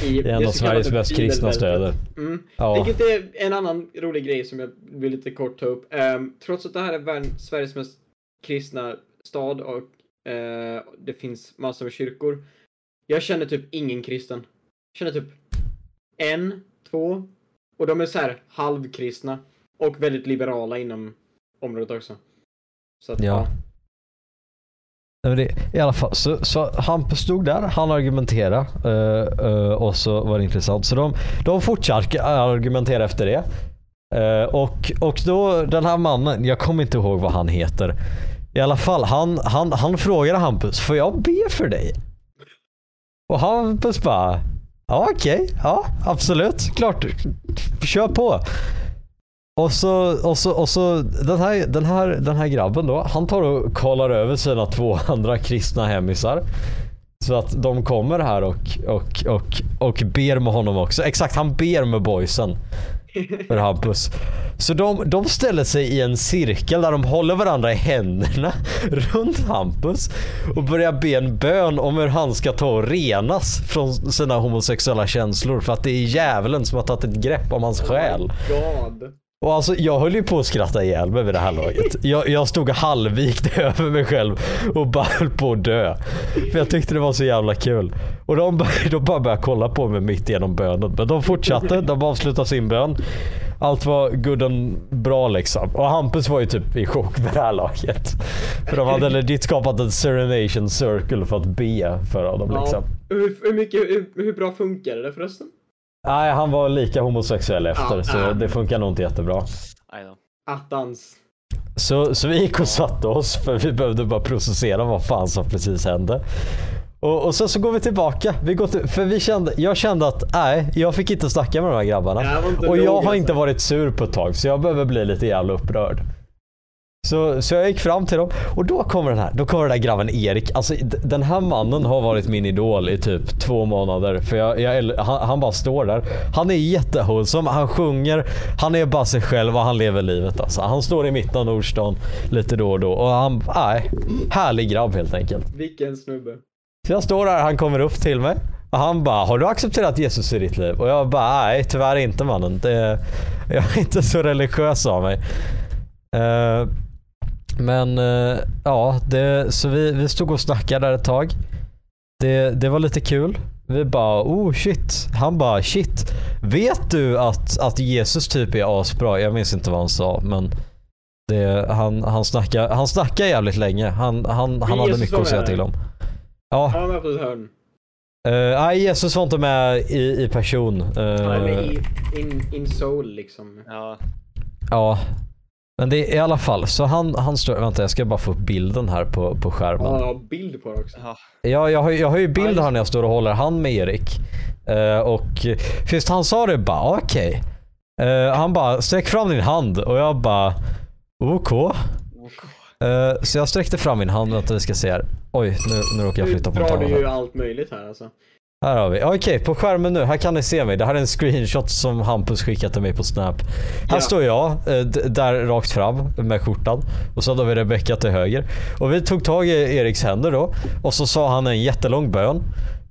i, I, en av Sveriges mest kristna städer. Mm. Ja, Vilket är en annan rolig grej som jag vill lite kort ta upp. Ehm, trots att det här är värld, Sveriges mest kristna stad och eh, det finns massor med kyrkor. Jag känner typ ingen kristen. Jag känner typ en, två och de är så här halvkristna och väldigt liberala inom området också. Så att, Ja. Men det, I alla fall, så, så Hampus stod där, han argumenterade eh, eh, och så var det intressant. Så de, de fortsatte argumentera efter det. Eh, och, och då den här mannen, jag kommer inte ihåg vad han heter. I alla fall, han, han, han frågade Hampus, får jag be för dig? Och Hampus bara, ja okej, ja absolut, klart, kör på. Och så, och så, och så den, här, den, här, den här grabben då, han tar och kollar över sina två andra kristna hemmisar. Så att de kommer här och, och, och, och ber med honom också. Exakt, han ber med boysen för Hampus. Så de, de ställer sig i en cirkel där de håller varandra i händerna runt Hampus och börjar be en bön om hur han ska ta och renas från sina homosexuella känslor för att det är djävulen som har tagit ett grepp om hans själ. God. Och alltså, jag höll ju på att skratta ihjäl mig vid det här laget. Jag, jag stod halvvikt över mig själv och bara höll på att dö. För jag tyckte det var så jävla kul. Och de, de bara började kolla på mig mitt genom bönen. Men de fortsatte, de avslutade sin bön. Allt var good and bra liksom. Och Hampus var ju typ i chock med det här laget. För de hade legit skapat en Serenation Circle för att be för honom liksom. Ja, hur, hur, mycket, hur, hur bra funkar det förresten? Nej, han var lika homosexuell efter Ja, så ja. det funkar nog inte jättebra. Attans. Så, så vi gick och satte oss för vi behövde bara processera vad fan som precis hände. Och, och sen så går vi tillbaka. Vi går till, för vi kände, jag kände att nej, jag fick inte snacka med de här grabbarna. Inte Och jag har alltså. inte varit sur på ett tag så jag behöver bli lite jävla upprörd. Så, så jag gick fram till dem och då kommer den här, då kommer den där grabben Erik. Alltså den här mannen har varit min idol i typ två månader. För jag, jag, han, han bara står där. Han är jättehållsam, han sjunger, han är bara sig själv och han lever livet alltså. Han står i mitten av Nordstan lite då och då och han, nej, härlig grabb helt enkelt. Vilken snubbe. Så jag står där, han kommer upp till mig och han bara “Har du accepterat Jesus i ditt liv?” och jag bara “Nej, tyvärr inte mannen. Det, jag är inte så religiös av mig.” Eh, Men eh, ja, det, så vi, vi stod och snackade där ett tag. Det, det var lite kul. Vi bara “Oh shit”. Han bara “Shit, vet du att, att Jesus typ är asbra?” Jag minns inte vad han sa men det, han, han, snackade, han snackade jävligt länge. Han, han, han hade mycket att säga till om. Ja, Han var på hörn. Uh, nej, Jesus var inte med i, i person. Eh, Han är med i in, in soul liksom. Ja. Ja. Men det är i alla fall, så han, han står, vänta jag ska bara få upp bilden här på, på skärmen. Ja, jag har bild på det också. ja. Ja, jag har, ju- jag har ju bild just här när jag står och håller hand med Erik. Eh, och först han sa det bara okej. Eh, han bara sträck fram din hand och jag bara OK. Eh, så jag sträckte fram min hand, vänta vi ska se här. Oj, nu, nu råkar jag Nu flytta på drar du ju allt möjligt här alltså. Här har vi. Okej, på skärmen nu. Här kan ni se mig. Det här är en screenshot som Hampus skickat till mig på Snap. Här Ja. står jag, eh, där rakt fram med skjortan. Och så hade vi Rebecca till höger. Och vi tog tag i Eriks händer då. Och så sa han en jättelång bön.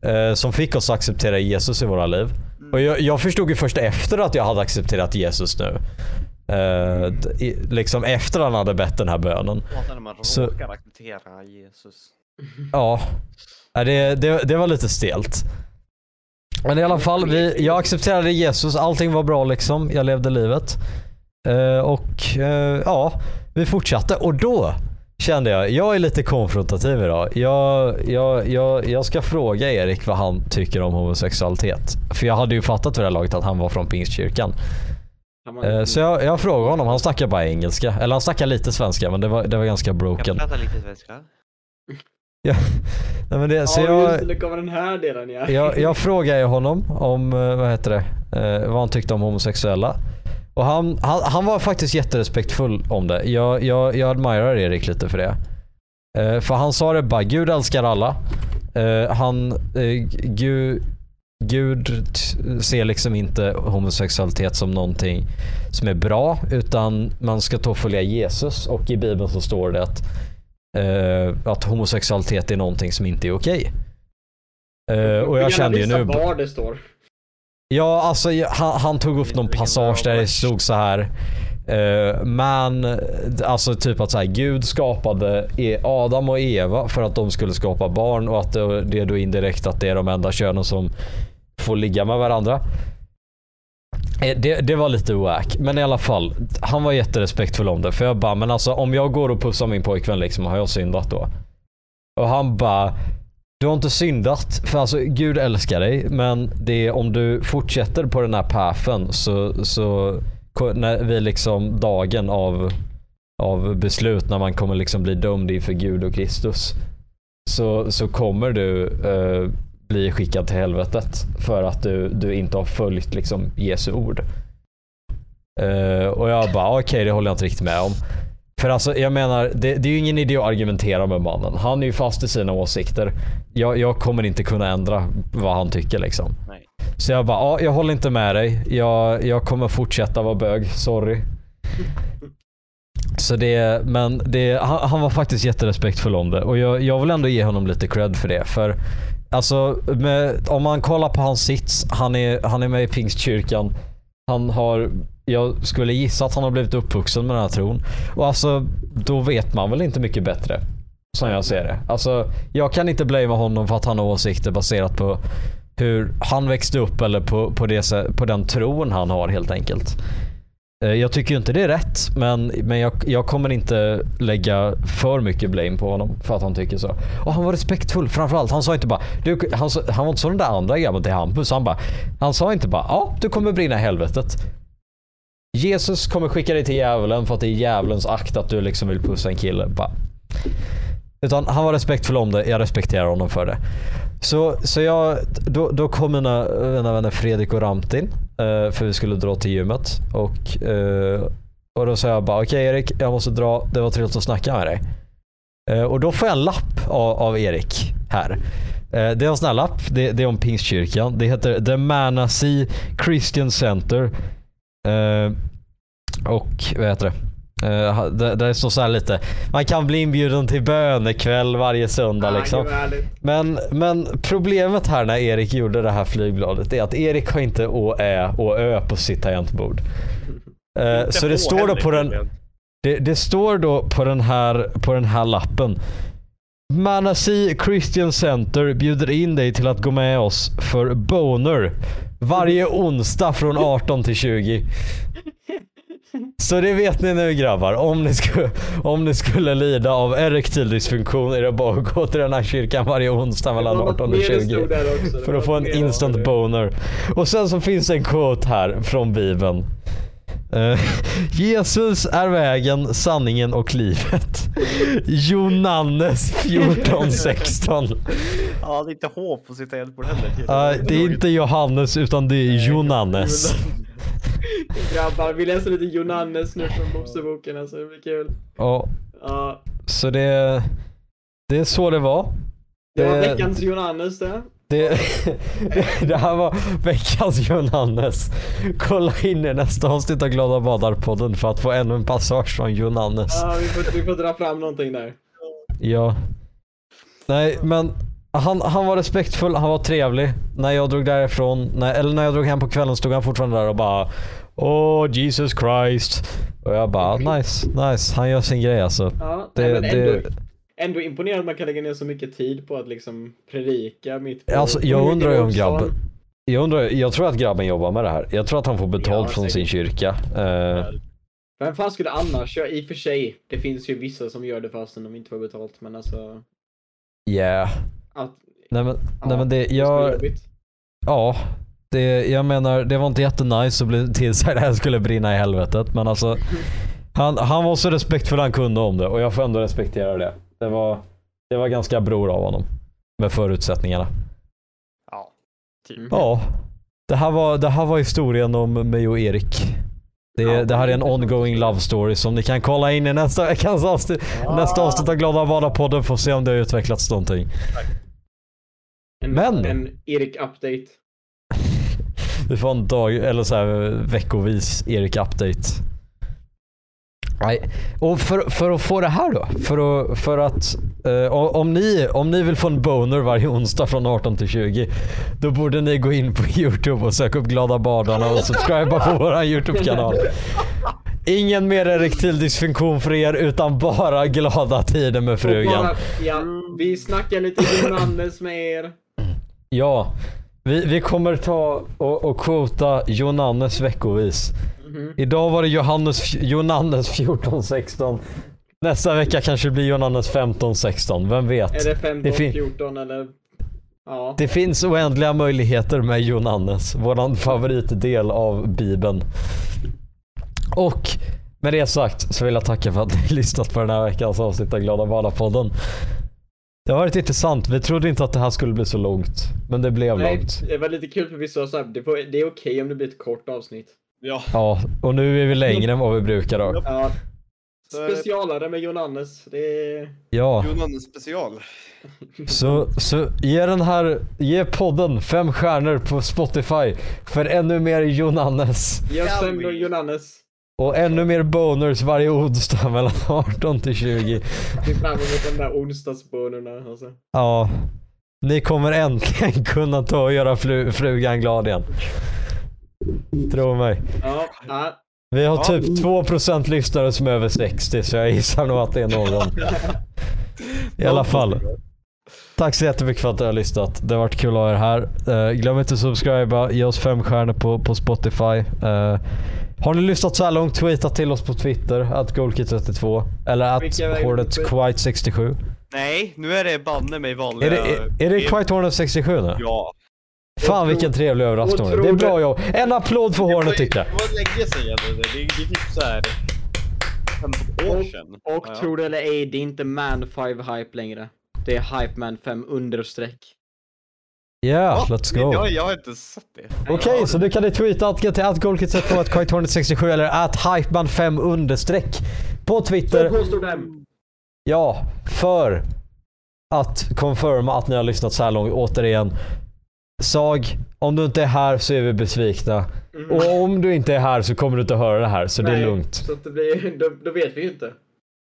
Eh, som fick oss att acceptera Jesus i våra liv. Och jag, jag förstod ju först efter att jag hade accepterat Jesus nu. Eh, d- i, liksom efter han hade bett den här bönen. Hatar när man Så- råkar acceptera Jesus. Ja, det, det, det var lite stelt. Men i alla fall, vi, jag accepterade Jesus. Allting var bra liksom. Jag levde livet. Uh, och uh, ja, vi fortsatte. Och då kände jag, jag är lite konfrontativ idag. Jag, jag, jag, jag ska fråga Erik vad han tycker om homosexualitet. För jag hade ju fattat vid det här laget att han var från Pingstkyrkan. Uh, så jag, jag frågade honom, han snackar bara engelska. Eller han snackar lite svenska men det var, det var ganska broken. jag pratar lite svenska? Ja, nej, men det, så ja, jag, just det, kommer den här delen ja. jag, jag frågade ju honom om, eh, vad heter det, eh, vad han tyckte om homosexuella. Och han, han, han var faktiskt jätterespektfull om det. Jag, jag, jag admirar Erik lite för det. Eh, för han sa det bara, Gud älskar alla. Han, Gud, Gud ser liksom inte homosexualitet som någonting som är bra utan man ska och följa Jesus och i bibeln så står det att, eh, att homosexualitet är någonting som inte är okej. Eh, och jag kände ju nu... var det står. Ja, alltså han, han tog upp någon passage där det stod så här. Uh, men, alltså typ att så här, Gud skapade E- Adam och Eva för att de skulle skapa barn och att det, det är då indirekt att det är de enda könen som får ligga med varandra. Eh, det, det var lite wack, men i alla fall. Han var jätterespektfull om det. För jag bara, men alltså om jag går och pussar min pojkvän liksom, har jag syndat då? Och han bara, du har inte syndat, för alltså Gud älskar dig, men det är om du fortsätter på den här pathen så, så när vi liksom dagen av, av beslut när man kommer liksom bli dömd inför Gud och Kristus så, så kommer du eh, bli skickad till helvetet för att du, du inte har följt liksom Jesu ord. Eh, och jag bara, okej det håller jag inte riktigt med om. För alltså jag menar, det, det är ju ingen idé att argumentera med mannen. Han är ju fast i sina åsikter. Jag, jag kommer inte kunna ändra vad han tycker liksom. Nej. Så jag bara, ja, jag håller inte med dig. Jag, jag kommer fortsätta vara bög, sorry. Så det, men det, han, han var faktiskt jätterespektfull om det och jag, jag vill ändå ge honom lite cred för det. För alltså, med, om man kollar på hans sits, han är, han är med i Pingstkyrkan. Han har jag skulle gissa att han har blivit uppvuxen med den här tron. Och alltså, då vet man väl inte mycket bättre. Som jag ser det. Alltså, jag kan inte blamea honom för att han har åsikter baserat på hur han växte upp eller på, på, det, på den tron han har helt enkelt. Eh, jag tycker ju inte det är rätt, men, men jag, jag kommer inte lägga för mycket blame på honom för att han tycker så. Och han var respektfull framförallt. Han sa inte bara, du, han, han var inte som den där andra grabben till Hampus. Han, bara, han sa inte bara, ja du kommer brinna i helvetet. Jesus kommer skicka dig till djävulen för att det är djävulens akt att du liksom vill pussa en kille. Bara. Utan han var respektfull om det, jag respekterar honom för det. Så, så jag, då, då kom mina, mina vänner Fredrik och Ramtin, Eh, för vi skulle dra till gymmet. Och, eh, och då sa jag bara, okej Erik, jag måste dra, det var trevligt att snacka med dig. Eh, och då får jag en lapp av, av Erik här. Det är en sån här lapp, det, det är om Pingstkyrkan. Det heter The Manasi Christian Center. Och vad heter det? Uh, där, där står så här lite. Man kan bli inbjuden till bönekväll varje söndag liksom. vad härligt. Men, men problemet här när Erik gjorde det här flygbladet är att Erik har inte Å, Ä och Ö på sitt tangentbord. Eh, så det står då på den, det, det står då på den här, på den här lappen. Manasee Christian Center bjuder in dig till att gå med oss för Boner varje onsdag från 18 till 20. Så det vet ni nu grabbar. Om ni, skulle, om ni skulle lida av erektil dysfunktion är det bara att gå till den här kyrkan varje onsdag mellan Det var 18 och mer det 20. stod där också. Det För att få en instant boner. Och sen så finns en quote här från bibeln. Eh, Jesus är vägen, sanningen och livet. Jonannes 14.16. Ja, det är inte H på sitt tangentbord heller. Uh, det är inte Johannes utan det är Jonannes. Grabbar, vi läser lite Jonannes nu från Moseboken alltså, det blir kul. Ja, Ja, så det, det är så det var. det var veckans Jonannes det. Det, det här var veckans Jonannes. Kolla in i nästa avsnitt av Glada Badar-podden för att få ännu en passage från Jonannes. Ja, vi får, vi får dra fram någonting där. Ja. Nej, men han, han var respektfull, han var trevlig. När jag drog därifrån, när, eller när jag drog hem på kvällen stod han fortfarande där och bara Åh Jesus Christ. Och jag bara nice, nice. Han gör sin grej alltså. Ja, Det, nej, men ändå, det, ändå imponerande att man kan lägga ner så mycket tid på att liksom predika mitt på alltså, jag undrar ju om grabben, jag, undrar, jag tror att grabben jobbar med det här. Jag tror att han får betalt Ja, från sin kyrka. Eh, Vem fan skulle annars göra? I och för sig, det finns ju vissa som gör det fastän de inte får betalt, men alltså... yeah. Att, Nej men, ja, nej, men det, jag, jobbigt. Ja, det, jag menar det var inte jättenice att bli tillsagd att det här skulle brinna i helvetet. Men alltså, han, han var så respektfull han kunde om det och jag får ändå respektera det. Det var, det var ganska bror av honom. Med förutsättningarna. Ja, typ. Mm. Ja, det här var, det här var historien om mig och Erik. Det, Ja, det här är en det ongoing love story som ni kan kolla in i nästa veckans avsnitt. Nästa avsnitt av Glada Badar-podden får se om det har utvecklats någonting. En, Men- en Erik-update. Vi får en dag, eller så här veckovis Erik-update. Nej, och för, för att få det här då. För att, för att eh, om, ni, om ni vill få en boner varje onsdag från 18 till 20. Då borde ni gå in på YouTube och söka upp Glada Badarna och subscriba på våran YouTube-kanal. Ingen mer erektil dysfunktion för er utan bara glada tider med frugan. bara, ja, vi snackar lite Jonannes med er. Ja, vi, vi kommer ta och, och quota Jonannes veckovis. Mhm. Idag var det Johannes, Johannes 14-16. Nästa vecka kanske det blir Johannes 15-16. Vem vet? Är det 15, Det fin- 14 eller? Ja. Det finns oändliga möjligheter med Johannes. Våran favoritdel av bibeln. Och med det sagt så vill jag tacka för att ni lyssnat på den här veckans avsnitt av Glada Badar-podden. Det har varit intressant. Vi trodde inte att det här skulle bli så långt. Men det blev Nej, långt. det var lite kul för vi sa såhär, det, är okej om det blir ett kort avsnitt. Ja, Ja, och nu är vi längre än vad vi brukar då. Ja. Specialare med Johannes. Det är... Ja. Jonas special. Så, så ge den här, ge podden fem stjärnor på Spotify för ännu mer Johannes Ge oss fem vi? då Johannes. Och ännu mer boners varje onsdag mellan 18 till 20. Se fram emot de där onsdagsbönorna alltså. Ja, ni kommer äntligen kunna ta och göra fru, frugan glad igen. Tro mig. Ja, ja. Vi har Ja. typ 2% lyssnare som är över 60 så jag gissar nog att det är någon. I alla fall. Tack så jättemycket för att du har lyssnat. Det har varit kul att ha er här. Eh, glöm inte att subscriba, ge oss fem stjärnor på, på Spotify. Eh, har ni lyssnat så här långt, tweeta till oss på Twitter, att Goalkit32 eller att upp? Quite67. Nej, nu är det banne mig vanliga... Är det, är, är det Quite Hornet 67 nu? Ja. Fan vilken trevlig överraskning. och Det är bra det- jobb. En applåd för Hornet tycker jag. Det var länge sedan. Det är, det är typ såhär... 15 år sedan. Och Ja, ja. tro det eller ej, det är inte man 5 hype längre. Det är hype man 5 understreck. Yeah, Va? let's go. Jag, jag har inte sett det. Okej, så du kan tweeta antingen till att Goalkit32, att Quite Hornet 67 eller att Hypeman5 understreck på Twitter. Så påstår dem. Ja, för att confirma att ni har lyssnat så här långt återigen. Sag, om du inte är här så är vi besvikna. Mm. Och om du inte är här så kommer du inte höra det här, så det är Nej, lugnt. Så att det blir, då, då vet vi ju inte.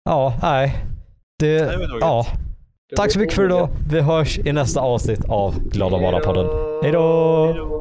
Ja, nej. Det dåligt. ja. Tack så mycket för idag. Vi hörs i nästa avsnitt av Glada Bara-podden. Hej då!